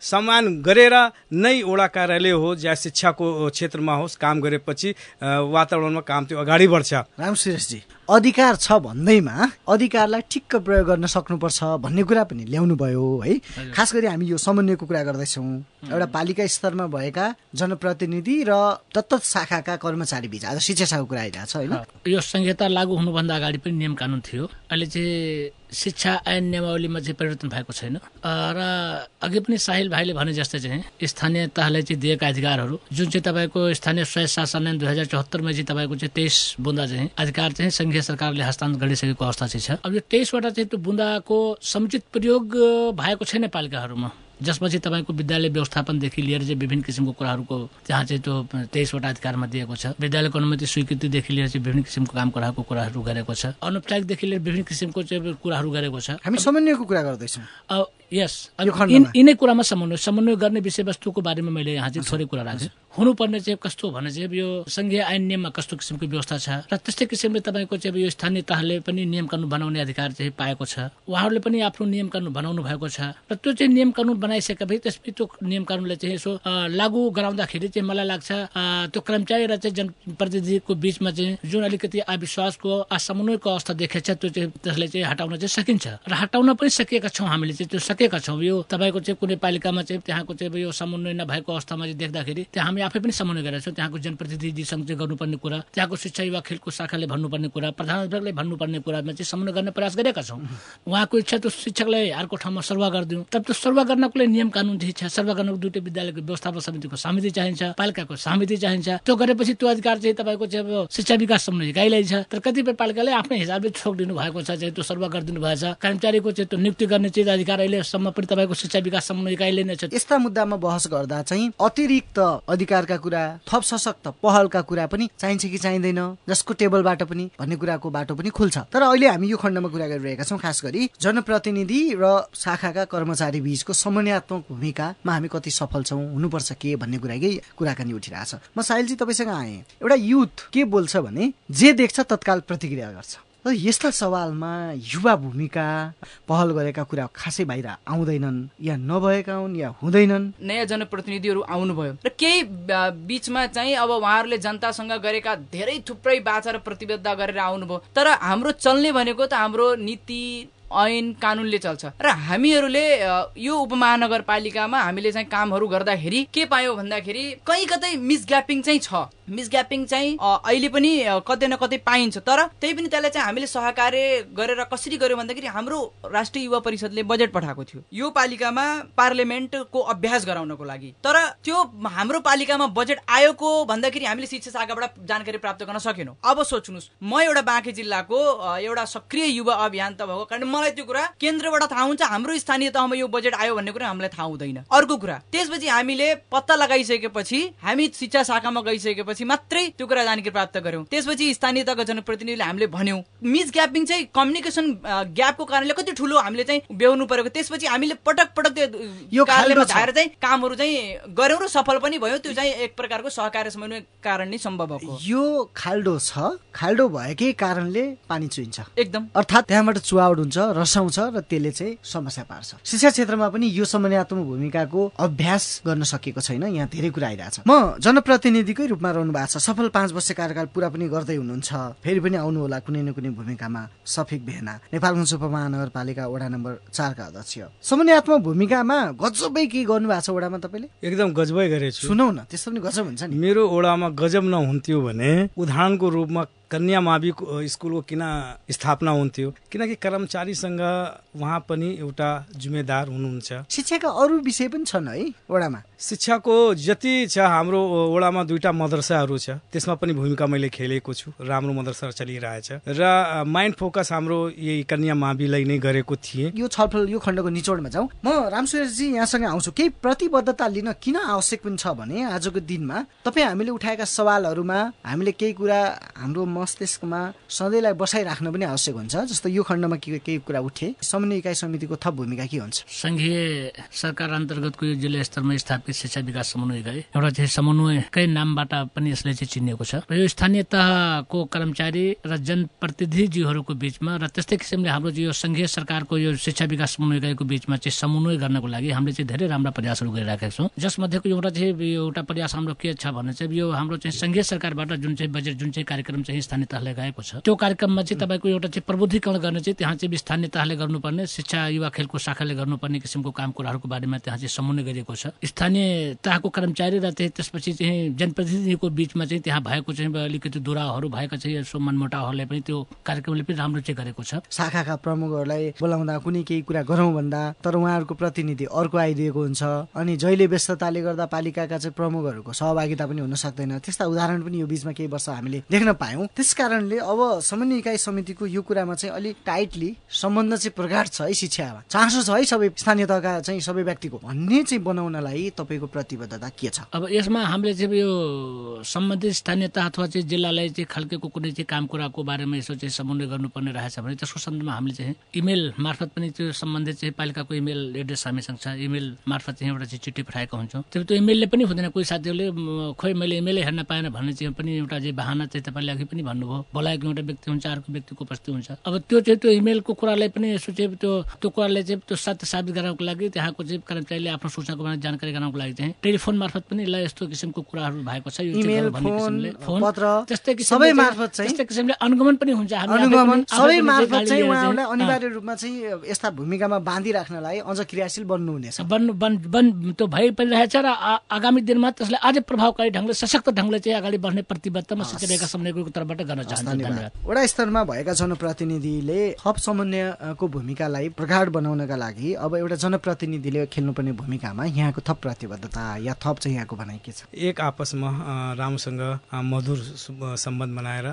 सम्मान गरेर नै वडा कार्यालय हो या शिक्षाको क्षेत्रमा होस् काम गरेपछि वातावरणमा काम त्यो अगाडि बढ्छ। राम सुरेशजी। अधिकार छ भन्दैमा अधिकारलाई ठिक्क प्रयोग गर्न सक्नुपर्छ भन्ने कुरा पनि ल्याउनु भयो है खास गरी हामी यो समन्वयको कुरा गर्दैछौँ। एउटा पालिका स्तरमा भएका जनप्रतिनिधि र तत्त शाखाका कर्मचारी बिच आज शिक्षाको कुरा आइरहेको छ होइन यो संहिता लागू हुनुभन्दा अगाडि पनि नियम कानुन थियो। अहिले चाहिँ शिक्षा ऐन नियमावलीमा चाहिँ परिवर्तन भएको छैन। र अघि पनि साहिल भाइले भने जस्तै चाहिँ स्थानीय तहले चाहिँ दिएका अधिकारहरू जुन चाहिँ तपाईँको स्थानीय स्वायत्त शासन ऐन दुई हजार चौहत्तरमा चाहिँ तपाईँको चाहिँ तेइस बुन्दा चाहिँ अधिकार चाहिँ सरकारले हस्तान्तरण गरिसकेको अवस्था चाहिँ छ। अब यो तेइसवटा चाहिँ त्यो बुन्दाको समुचित प्रयोग भएको छैन पालिकाहरूमा। जसमा चाहिँ तपाईँको विद्यालय व्यवस्थापनदेखि लिएर चाहिँ विभिन्न किसिमको कुराहरूको त्यहाँ चाहिँ त्यो तेइसवटा अधिकारमा दिएको छ। विद्यालयको अनुमति स्वीकृतिदेखि लिएर चाहिँ विभिन्न किसिमको काम कुराहरूको कुराहरू गरेको छ। अनौपचारिकदेखि लिएर विभिन्न किसिमको चाहिँ कुराहरू गरेको छ। हामी समन्वयको कुरा गर्दैछौँ। यस यिनै कुरामा समन्वय समन्वय गर्ने विषयवस्तुको बारेमा मैले यहाँ चाहिँ थोरै कुरा राखेँ। हुनुपर्ने चाहिँ कस्तो भने चाहिँ यो संघीय ऐन नियममा कस्तो किसिमको व्यवस्था छ र त्यस्तै किसिमले तपाईँको चाहिँ यो स्थानीय तहले पनि नियम कानुन बनाउने अधिकार चाहिँ पाएको छ। उहाँहरूले पनि आफ्नो नियम कानुन बनाउनु भएको छ। र त्यो चाहिँ नियम कानुन बनाइसकेपछि त्यसपछि त्यो नियम कानुनले चाहिँ यसो लागू गराउँदाखेरि चाहिँ मलाई लाग्छ त्यो कर्मचारी र चाहिँ जनप्रतिनिधिको बिचमा चाहिँ जुन अलिकति अविश्वासको असमन्वयको अवस्था देखेको छ त्यो चाहिँ त्यसलाई चाहिँ हटाउन चाहिँ सकिन्छ। र हटाउन पनि सकिएका छौँ हामीले चाहिँ त्यो सकेका छौँ? यो तपाईँको चाहिँ कुनै पालिकामा चाहिँ त्यहाँको चाहिँ यो समन्वय नभएको अवस्थामा चाहिँ देख्दाखेरि त्यहाँ हामी आफै पनि समन्वय गरेका छौँ। त्यहाँको जनप्रतिनिधिसँग चाहिँ गर्नुपर्ने कुरा त्यहाँको शिक्षा युवा खेलको शाखाले भन्नुपर्ने कुरा प्रधानमन्त्रीले भन्नुपर्ने कुरामा चाहिँ समन्वय गर्ने प्रयास गरेका छौँ। उहाँको इच्छा त्यो शिक्षकलाई अर्को ठाउँमा सर्वा गरिदिउँ। तर त्यो सर्वा गर्नको लागि नियम कानुन छ सर्वा गर्नको दुइटै विद्यालयको व्यवस्थापन समितिको समिति चाहिन्छ पालिकाको समिति चाहिन्छ। त्यो गरेपछि त्यो अधिकार चाहिँ तपाईँको चाहिँ शिक्षा विकास समन्वय इकाइलाई छ। तर कतिपय पालिकाले आफ्नै हिसाबले छोक दिनु भएको छ चाहिँ त्यो सर्वा गरिदिनु भएको छ। कर्मचारीको चाहिँ त्यो नियुक्ति गर्ने चिज अधिकार अहिलेसम्म पनि तपाईँको शिक्षा विकास समन्वय इकाइले नै छ। यस्ता मुद्दामा बहस गर्दा चाहिँ अतिरिक्त अधिकारका कुरा थप सशक्त पहलका कुरा पनि चाहिन्छ कि चाहिँदैन जसको टेबलबाट पनि भन्ने कुराको बाटो पनि खुल्छ। तर अहिले हामी यो खण्डमा कुरा गरिरहेका छौँ खास गरी जनप्रतिनिधि र शाखाका कर्मचारी बीचको समन्वयात्मक भूमिकामा हामी कति सफल छौँ हुनुपर्छ के भन्ने कुराकै कुराकानी उठिरहेछ। म साहिलजी तपाईँसँग आएँ। एउटा युथ के बोल्छ भने जे देख्छ तत्काल प्रतिक्रिया गर्छ। यस्ता सवालमा युवा भूमिका पहल गरेका कुरा खासै बाहिर आउँदैनन् या नभएका हुन् या हुँदैनन्। नयाँ जनप्रतिनिधिहरू आउनुभयो। र केही बिचमा चाहिँ अब उहाँहरूले जनतासँग गरेका धेरै थुप्रै बाचा र प्रतिबद्धता गरेर आउनुभयो। तर हाम्रो चल्ने भनेको त हाम्रो नीति ऐन कानुनले चल्छ। र हामीहरूले यो उपमहानगरपालिकामा हामीले चाहिँ कामहरू गर्दाखेरि के पायौँ भन्दाखेरि कहीँ कतै मिसग्यापिङ चाहिँ छ। मिसग्यापिङ चाहिँ अ, अहिले पनि कतै न कतै पाइन्छ। तर त्यही पनि त्यसलाई चाहिँ हामीले सहकार्य गरेर कसरी गर्यौँ भन्दाखेरि हाम्रो राष्ट्रिय युवा परिषदले बजेट पठाएको थियो। यो पालिकामा पार्लियामेन्टको अभ्यास गराउनको लागि। तर त्यो हाम्रो पालिकामा बजेट आयोको भन्दाखेरि हामीले शिक्षा शाखाबाट जानकारी प्राप्त गर्न सकेनौँ। अब सोच्नुहोस् म एउटा बाँके जिल्लाको एउटा सक्रिय युवा अभियन्ता भएको कारण मलाई त्यो कुरा केन्द्रबाट थाहा हुन्छ हाम्रो स्थानीय तहमा यो बजेट आयो भन्ने कुरा हामीलाई थाहा हुँदैन। अर्को कुरा त्यसपछि हामीले पत्ता लगाइसकेपछि हामी शिक्षा शाखामा गइसकेपछि मात्रै त्यो कुरा जानकारी प्राप्त गर्यौँ त्यसपछि स्थानीय तहका जनप्रतिनिधिले हामीले भन्यौँ मिस ग्यापिङ चाहिँ कम्युनिकेसन ग्यापको कारणले कति ठुलो हामीले चाहिँ बेहोर्नु परेको। त्यसपछि हामीले पटक पटक त्यो कार्यालयमा छ। धाएर चाहिँ कामहरू चाहिँ गऱ्यौँ र सफल पनि भयो। त्यो चाहिँ एक प्रकारको सहकार्य समन्वय कारण नै सम्भव भएको। यो खाल्डो छ। खाल्डो भएकै कारणले पानी चुइन्छ एकदम। अर्थात् त्यहाँबाट चुहावट हुन्छ रसाउँछ र त्यसले चाहिँ समस्या पार्छ। शिक्षा क्षेत्रमा पनि यो समन्वयात्मक भूमिकाको अभ्यास गर्न सकेको छैन। यहाँ धेरै कुरा आइरहेछ। म जनप्रतिनिधिकै रूपमा रहनु भएको छ। सफल पाँच वर्ष कार्यकाल पुरा पनि गर्दै हुनुहुन्छ। फेरि पनि आउनु होला कुनै न कुनै भूमिकामा। सफिक बेहना नेपालगञ्ज उपमहानगरपालिका वडा नम्बर चारका अध्यक्ष। समन्वयात्मक भूमिकामा गजबै के गर्नु भएको छ वडामा तपाईँले? एकदम गजबै गरेछु। सुनौ न त्यस्तो पनि गजब हुन्छ नि। मेरो ओडामा गजब नहुन्थ्यो भने उदाहरणको रूपमा कन्या मावि स्कुलको किन स्थापना हुन्थ्यो। किनकि कर्मचारीसँग उहाँ पनि एउटा जिम्मेदार हुनुहुन्छ। शिक्षाका अरू विषय पनि छन् है वडामा? शिक्षाको जति छ हाम्रो वडामा दुईटा मदरसाहरू छ। त्यसमा पनि भूमिका मैले खेलेको छु। राम्रो मदरसा चलिरहेछ। र माइन्ड फोकस हाम्रो यही कन्या माविलाई नै गरेको थिएँ। यो छलफल यो खण्डको निचोडमा जाउँ। म रामसुरेशजी यहाँसँग आउँछु। केही प्रतिबद्धता लिन किन आवश्यक पनि छ भने आजको दिनमा तपाईँ हामीले उठाएका सवालहरूमा हामीले केही कुरा हाम्रो मस्तिष्कमा सधैँलाई बसाइराख्न पनि आवश्यक हुन्छ। जस्तो यो खण्डमा के केही कुरा उठे समन्वय इकाइ समितिको थप भूमिका के हुन्छ? संघीय सरकार अन्तर्गतको यो जिल्ला स्तरमा स्थापित शिक्षा विकास समन्वय इकाइ एउटा चाहिँ समन्वयकै नामबाट पनि यसले चाहिँ चिनिएको छ। र यो स्थानीय तहको कर्मचारी र जनप्रतिनिधिज्यूहरूको बिचमा र त्यस्तै किसिमले हाम्रो यो संघीय सरकारको यो शिक्षा विकास समन्वय इकाइको बिचमा चाहिँ समन्वय गर्नको लागि हामीले चाहिँ धेरै राम्रा प्रयासहरू गरिराखेका छौँ। जसमध्येको एउटा चाहिँ एउटा प्रयास हाम्रो के छ भने चाहिँ यो हाम्रो चाहिँ संघीय सरकारबाट जुन चाहिँ बजेट जुन चाहिँ कार्यक्रम चाहिँ स्थानीय तहले गएको छ। त्यो कार्यक्रममा चाहिँ तपाईँको एउटा चाहिँ प्रबुद्धिकरण गर्ने चाहिँ त्यहाँ चाहिँ स्थानीय तहले गर्नुपर्ने शिक्षा युवा खेलको शाखाले गर्नुपर्ने किसिमको काम कुराहरूको बारेमा त्यहाँ चाहिँ समन्वय गरिएको छ। स्थानीय तहको कर्मचारी र चाहिँ त्यसपछि चाहिँ जनप्रतिनिधिको बिचमा चाहिँ त्यहाँ भएको चाहिँ अलिकति दुराहरू भएका चाहिँ यसो मनमुटावहरूलाई पनि त्यो कार्यक्रमले पनि राम्रो चाहिँ गरेको छ। शाखाका प्रमुखहरूलाई बोलाउँदा कुनै केही कुरा गरौँ भन्दा तर उहाँहरूको प्रतिनिधि अर्को आइदिएको हुन्छ। अनि जहिले व्यस्तताले गर्दा पालिकाका चाहिँ प्रमुखहरूको सहभागिता पनि हुन सक्दैन। त्यस्ता उदाहरण पनि यो बिचमा केही वर्ष हामीले देख्न पायौँ। त्यस कारणले अब समन्वय इकाइ समितिको यो कुरामा चाहिँ अलिक टाइटली सम्बन्ध चाहिँ प्रगाढ छ है शिक्षामा। चासो छ है सबै स्थानीय तहका चाहिँ सबै व्यक्तिको। भन्ने चाहिँ बनाउनलाई तपाईँको प्रतिबद्धता के छ? अब यसमा हामीले चाहिँ यो सम्बन्धित स्थानीय तह अथवा चाहिँ जिल्लालाई चाहिँ खालकेको कुनै चाहिँ काम कुराको बारेमा यसो चाहिँ समन्वय गर्नुपर्ने रहेछ भने त्यसको सन्दर्भमा हामीले चाहिँ इमेल मार्फत पनि त्यो सम्बन्धित चाहिँ पालिकाको इमेल एड्रेस हामीसँग छ। इमेल मार्फत चाहिँ एउटा चाहिँ चिठी पठाएका हुन्छौँ। त्यो त्यो इमेलले पनि हुँदैन। कोही साथीहरूले खोइ मैले इमेलै हेर्न पाएन भन्ने चाहिँ पनि एउटा चाहिँ बाहना चाहिँ तपाईँले अघि पनि भन्नुभयो बोलाएको एउटा व्यक्ति हुन्छ अर्को व्यक्तिको उपस्थिति हुन्छ। अब त्यो चाहिँ त्यो इमेलको कुरालाई पनि यसो चाहिँ त्यो त्यो कुरालाई चाहिँ त्यो सत्य साबित गराउनको लागि त्यहाँको चाहिँ कर्मचारीले आफ्नो सूचनाको बारेमा जानकारी गराउनको लागि चाहिँ टेलिफोन मार्फत पनि ल यस्तो किसिमको कुराहरू भएको छ यो भन्ने फोन, त्यस्तै किसिमले अनुगमन पनि हुन्छ। सबै मार्फत चाहिँ उहाँहरूलाई अनिवार्य रूपमा चाहिँ यस्ता भूमिकामा बाँधिराख्नलाई अझ क्रियाशील बन्नुहुनेछ। बन बन बन त्यो भइ पनि रहेछ र आगामी दिनमा त्यसलाई अझै प्रभावकारी ढङ्गले सशक्त ढङ्गले चाहिँ अगाडि बढ्ने प्रतिबद्धता म शिक्षा विकास तर्फबाट गर्न चाहन्छु धन्यवाद धन्यवाद। वडा स्तरमा भएका जनप्रतिनिधिले थप समन्वयको भूमिकालाई प्रगाढ बनाउनका लागि अब एउटा जनप्रतिनिधिले खेल्नुपर्ने भूमिकामा यहाँको थप प्रतिबद्धता या थप चाहिँ यहाँको भनाइ के छ? एक आपसमा राम्रोसँग मधुर सम्बन्ध बनाएर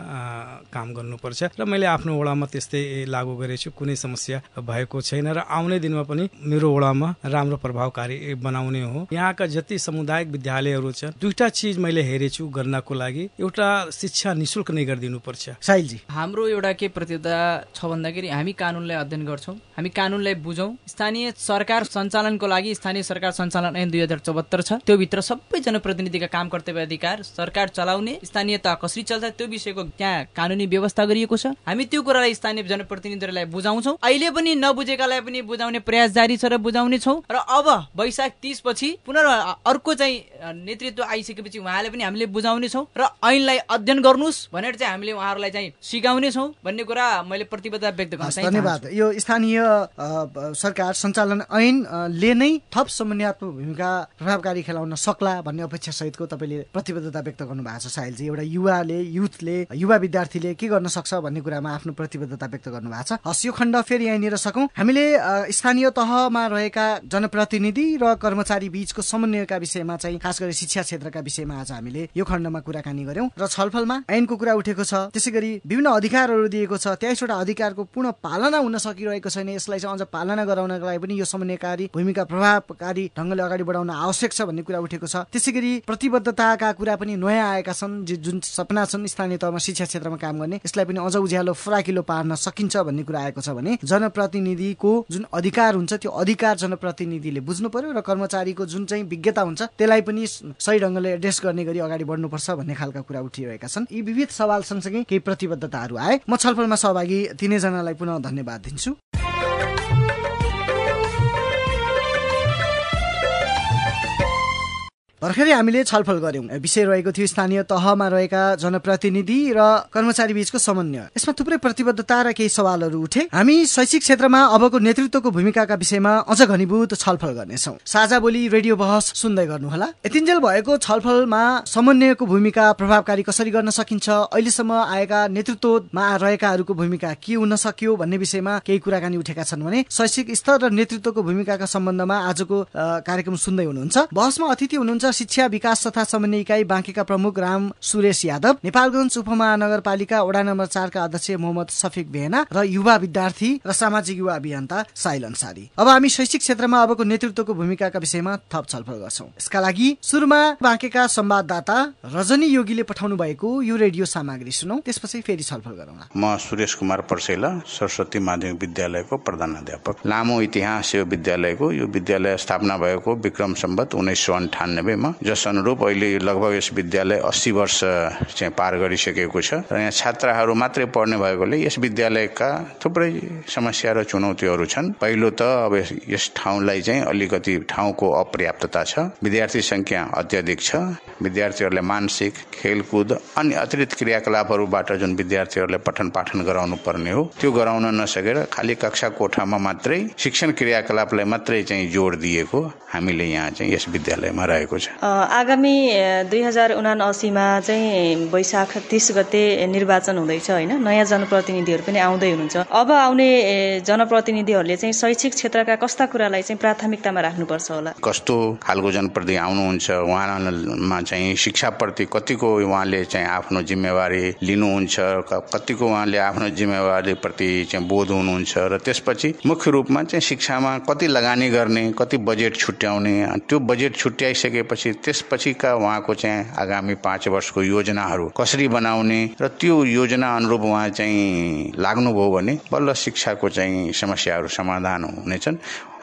काम गर्नुपर्छ। र मैले आफ्नो वडामा त्यस्तै लागू गरेछु कुनै समस्या भएको छैन र आउने दिनमा पनि मेरो वडामा राम्रो प्रभावकारी बनाउने हो। यहाँका जति सामुदायिक विद्यालयहरू छन् दुईटा चिज मैले हेरेछु गर्नको लागि। एउटा शिक्षा निशुल्क नै गरिदिनुपर्छ। साहिलजी। हाम्रो एउटा के प्रतिबद्धता छ भन्दाखेरि हामी कानुनलाई अध्ययन गर्छौँ। हामी कानुनलाई बुझौँ। स्थानीय सरकार सञ्चालनको लागि स्थानीय सरकार सञ्चालन ऐन दुई हजार चौहत्तर छ। त्यो भित्र सबै जनप्रतिनिधिका काम कर्तव्य अधिकार सरकार चलाउने स्थानीय तह कसरी चल्छ त्यो विषयको त्यहाँ कानुनी व्यवस्था गरिएको छ। हामी त्यो कुरालाई स्थानीय जनप्रतिनिधिहरूलाई बुझाउँछौँ। अहिले पनि नबुझेकालाई पनि बुझाउने प्रयास जारी छ र बुझाउने छौँ र अब वैशाख तिस पछि पुनः अर्को चाहिँ नेतृत्व आइसकेपछि उहाँले पनि हामीले बुझाउने छौँ र ऐनलाई अध्ययन गर्नुहोस् भनेर चाहिँ हामीले उहाँहरूलाई चाहिँ सिकाउने छौँ भन्ने कुरा मैले प्रतिबद्धता व्यक्त चाहिँ धन्यवाद। यो स्थानीय सरकार सञ्चालन ऐन अ, ले नै थप समन्वयात्मक भूमिका प्रभावकारी खेलाउन सक्ला भन्ने अपेक्षा सहितको तपाईँले प्रतिबद्धता व्यक्त गर्नु भएको छ साहिलजी। एउटा युवाले युथले युवा विद्यार्थीले के गर्न सक्छ भन्ने कुरामा आफ्नो प्रतिबद्धता व्यक्त गर्नु भएको छ। हस् यो खण्ड फेरि यहीँनिर सकौँ। हामीले स्थानीय तहमा रहेका जनप्रतिनिधि र कर्मचारी बीचको समन्वयका विषयमा चाहिँ खास गरी शिक्षा क्षेत्रका विषयमा आज हामीले यो खण्डमा कुराकानी गर्यौं र छलफलमा ऐनको कुरा उठेको छ। त्यसै गरी विभिन्न अधिकारहरू दिएको छ। तेइसवटा अधिकारको पूर्ण पालना हुन सकिरहेको छैन। यसलाई चाहिँ अझ पालना गराउनका लागि पनि यो समन्वयकारी भूमिका प्रभावकारी ढङ्गले अगाडि बढाउन आवश्यक छ भन्ने कुरा उठेको छ। त्यसै गरी प्रतिबद्धताका कुरा पनि नयाँ आएका छन् जुन सपना छन् स्थानीय तहमा शिक्षा क्षेत्रमा काम गर्ने। यसलाई पनि अझ उज्यालो फराकिलो पार्न सकिन्छ भन्ने कुरा आएको छ भने जनप्रतिनिधिको जुन अधिकार हुन्छ त्यो अधिकार जनप्रतिनिधिले बुझ्नु पर्यो र कर्मचारीको जुन चाहिँ विज्ञता हुन्छ त्यसलाई पनि सही ढङ्गले एड्रेस गर्ने गरी अगाडि बढ्नुपर्छ भन्ने खालका कुरा उठिरहेका छन्। यी विविध सवाल सँगसँगै केही प्रतिबद्धताहरू आए म छलफलमा सहभागी तिनैजनालाई पुनः धन्यवाद दिन्छु। भर्खरै हामीले छलफल गर्यौं विषय रहेको थियो स्थानीय तहमा रहेका जनप्रतिनिधि र कर्मचारी बीचको समन्वय। यसमा थुप्रै प्रतिबद्धता र केही सवालहरू उठे। हामी शैक्षिक क्षेत्रमा अबको नेतृत्वको भूमिकाका विषयमा अझ घनीभूत छलफल गर्नेछौँ। साझा बोली रेडियो बहस सुन्दै गर्नुहोला। यतिन्जेल भएको छलफलमा समन्वयको भूमिका प्रभावकारी कसरी गर्न सकिन्छ? अहिलेसम्म आएका नेतृत्वमा रहेकाहरूको भूमिका के हुन सक्यो भन्ने विषयमा केही कुराकानी उठेका छन् भने शैक्षिक स्तर र नेतृत्वको भूमिकाका सम्बन्धमा आजको कार्यक्रम सुन्दै हुनुहुन्छ। बहसमा अतिथि हुनुहुन्छ शिक्षा विकास तथा समन्वय इकाइ बाँकेका प्रमुख राम सुरेश यादव नेपालगञ्ज उपमहानगरपालिका वडा नम्बर चारका अध्यक्ष मोहम्मद सफिक बेहना र युवा विद्यार्थी र सामाजिक युवा अभियन्ता साइल अन्सारी अब हामी शैक्षिक क्षेत्रमा अबको नेतृत्वको भूमिकाका विषयमा थप छलफल गर्छौं। यसका लागि सुरुमा बाँकेका संवाददाता रजनी योगीले पठाउनु भएको यो रेडियो सामग्री सुनौ त्यसपछि फेरि छलफल गरौँला। म सुरेश कुमार पर्सेला सरस्वती माध्यमिक विद्यालयको प्रधानाध्यापक लामो इतिहास यो विद्यालयको यो विद्यालय स्थापना भएको विक्रम सम्बत उन्नाइस सौ अन्ठानब्बेमा जस अनुरूप अहिले लगभग यस विद्यालय अस्सी वर्ष चाहिँ पार गरिसकेको छ र यहाँ छात्राहरू मात्रै पढ्ने भएकोले यस विद्यालयका थुप्रै समस्या र चुनौतीहरू छन्। पहिलो त अब यस- ठाउँलाई चाहिँ अलिकति ठाउँको अपर्याप्तता छ। विद्यार्थी संख्या अत्याधिक छ। विद्यार्थीहरूलाई मानसिक खेलकुद अनि अतिरिक्त क्रियाकलापहरूबाट जुन विद्यार्थीहरूलाई पठन पाठन गराउनु पर्ने हो त्यो गराउन नसकेर खालि कक्षा कोठामा मात्रै शिक्षण क्रियाकलापलाई मात्रै चाहिँ जोड दिएको हामीले यहाँ चाहिँ यस विद्यालयमा रहेको छ। आगामी दुई हजार उनासीमा चाहिँ वैशाख तिस गते निर्वाचन हुँदैछ होइन? नयाँ जनप्रतिनिधिहरू पनि आउँदै हुनुहुन्छ। अब आउने जनप्रतिनिधिहरूले चाहिँ शैक्षिक क्षेत्रका कस्ता कुरालाई चाहिँ प्राथमिकतामा राख्नुपर्छ होला? कस्तो खालको जनप्रति आउनुहुन्छ? उहाँमा चाहिँ शिक्षाप्रति कतिको उहाँले चाहिँ आफ्नो जिम्मेवारी लिनुहुन्छ? कतिको उहाँले आफ्नो जिम्मेवारीप्रति चाहिँ बोध हुनुहुन्छ? र त्यसपछि मुख्य रूपमा चाहिँ शिक्षामा कति लगानी गर्ने कति बजेट छुट्याउने त्यो बजेट छुट्याइसकेपछि त्यसपछिका उहाँको चाहिँ आगामी पाँच वर्षको योजनाहरू कसरी बनाउने र त्यो योजना अनुरूप उहाँ चाहिँ लाग्नुभयो भने बल्ल शिक्षाको चाहिँ समस्याहरू समाधान हुनेछन्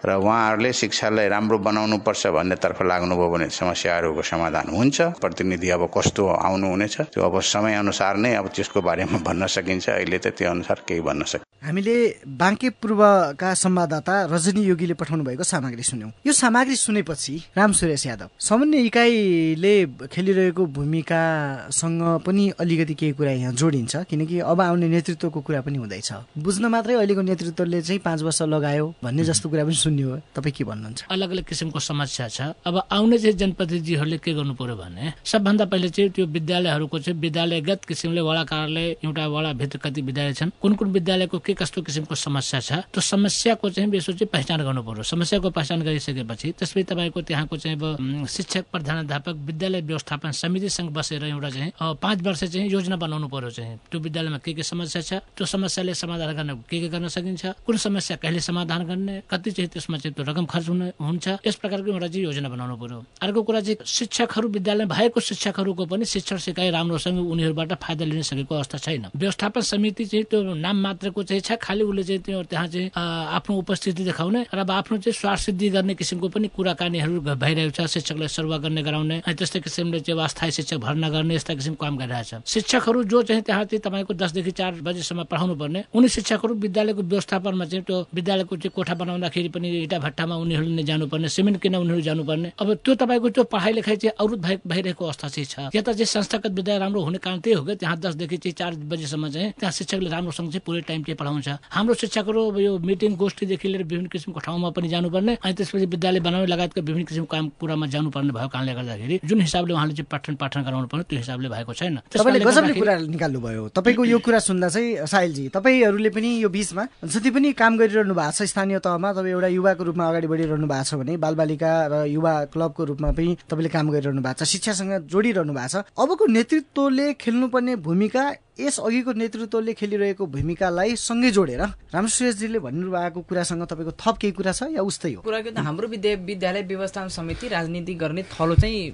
र उहाँहरूले शिक्षालाई राम्रो बनाउनु पर्छ भन्नेतर्फ लाग्नुभयो भने समस्याहरूको समाधान हुन्छ। प्रतिनिधि अब कस्तो आउनुहुनेछ त्यो अब समयअनुसार नै अब त्यसको बारेमा भन्न सकिन्छ। अहिले त त्यो अनुसार केही भन्न सकिन्छ। हामीले बाँके पूर्वका संवाददाता रजनी योगीले पठाउनु भएको सामग्री सुन्यौं। यो सामग्री सुनेपछि राम सुरेश यादव समन्वय इकाइले खेलिरहेको भूमिकासँग पनि अलिकति केही कुरा यहाँ जोडिन्छ किनकि अब आउने नेतृत्वको कुरा पनि हुँदैछ। बुझ्न मात्रै अहिलेको नेतृत्वले चाहिँ पाँच वर्ष लगायो भन्ने जस्तो कुरा पनि सुन्यो। तपाईँ के भन्नुहुन्छ? अलग अलग किसिमको समस्या छ। अब आउने चाहिँ जनप्रतिनिधिहरूले के गर्नु पर्यो भने सबभन्दा पहिले चाहिँ त्यो विद्यालयहरूको चाहिँ विद्यालयगत किसिमले वडा कार्यालय एउटा वडाभित्र कति विद्यालय छन्। कुन कुन विद्यालयको के के कस्तो किसिमको समस्या छ त्यो समस्याको चाहिँ बेसो चाहिँ पहिचान गर्नु पर्यो। समस्याको पहिचान गरिसकेपछि त्यसपछि तपाईँको त्यहाँको चाहिँ अब शिक्षक प्रधानध्यापक विद्यालय व्यवस्थापन समितिसँग बसेर एउटा चाहिँ पाँच वर्ष चाहिँ योजना बनाउनु पर्यो चाहिँ। त्यो विद्यालयमा के के समस्या छ त्यो समस्याले समाधान गर्न के के गर्न सकिन्छ कुन समस्या कहिले समाधान गर्ने कति चाहिँ त्यसमा चाहिँ त्यो रकम खर्च हुने हुन्छ यस प्रकारको एउटा चाहिँ योजना बनाउनु पर्यो। अर्को कुरा चाहिँ शिक्षकहरू विद्यालय भएको शिक्षकहरूको पनि शिक्षण सिकाइ राम्रोसँग उनीहरूबाट फाइदा लिन सकेको अवस्था छैन। व्यवस्थापन समिति चाहिँ त्यो नाम मात्रको चाहिँ छ खालि उसले चाहिँ त्यो त्यहाँ चाहिँ आफ्नो उपस्थिति देखाउने र अब आफ्नो चाहिँ सिद्धि गर्ने किसिमको पनि कुराकानीहरू भइरहेको छ। शिक्षकलाई सरुवा गर्ने गराउने त्यस्तै किसिमले चाहिँ अस्थायी शिक्षक भर्ना गर्ने यस्ता किसिमको काम गरिरहेछ। शिक्षकहरू जो चाहिँ त्यहाँ चाहिँ तपाईँको दसदेखि चार बजीसम्म पढाउनु पर्ने उनी शिक्षकहरू विद्यालयको व्यवस्थापनमा चाहिँ त्यो विद्यालयको चाहिँ कोठा बनाउँदाखेरि पनि इटा भट्टामा उनीहरूले नै जानुपर्ने सिमेन्ट किन उनीहरू जानुपर्ने। अब त्यो तपाईँको त्यो पढाइ लेखाइ चाहिँ अवरुद्ध भइरहेको अवस्था चाहिँ छ। यता चाहिँ संस्थागत विद्यालय राम्रो हुने कारण त्यही हो कि त्यहाँ दसदेखि चाहिँ चार बजीसम्म चाहिँ त्यहाँ शिक्षकले राम्रोसँग चाहिँ पुरै टाइम चाहिँ पढाउँछ हाम्रो शिक्षकहरू यो मिटिङ गोष्ठीदेखि लिएर विभिन्न किसिमको ठाउँमा पनि जानुपर्ने अनि त्यसपछि विद्यालय बनाउने लगायतको विभिन्न किसिमको काम कुरामा जानुपर्ने भएको कारणले गर्दाखेरि जुन हिसाबले उहाँले चाहिँ पठन पाठन गराउनु पर्ने त्यो हिसाबले भएको छैन। तपाईँले गजबले कुरा निकाल्नु भयो तपाईँको यो कुरा सुन्दा चाहिँ साहिलजी तपाईँहरूले पनि यो बिचमा जति पनि काम गरिरहनु भएको छ स्थानीय तहमा तपाईँ एउटा युवाको रूपमा अगाडि बढिरहनु भएको छ भने बालबालिका र युवा क्लबको रूपमा पनि तपाईँले काम गरिरहनु भएको छ शिक्षासँग जोडिरहनु भएको छ। अबको नेतृत्वले खेल्नुपर्ने भूमिका यस अघिको नेतृत्वले खेलिरहेको भूमिकालाई सँगै जोडेर रामसुरेशजीले भन्नुभएको कुरासँग तपाईँको थप केही कुरा छ या उस्तै हो? कुरा हाम्रो विद्या विद्यालय व्यवस्थापन समिति राजनीति गर्ने थलो चाहिँ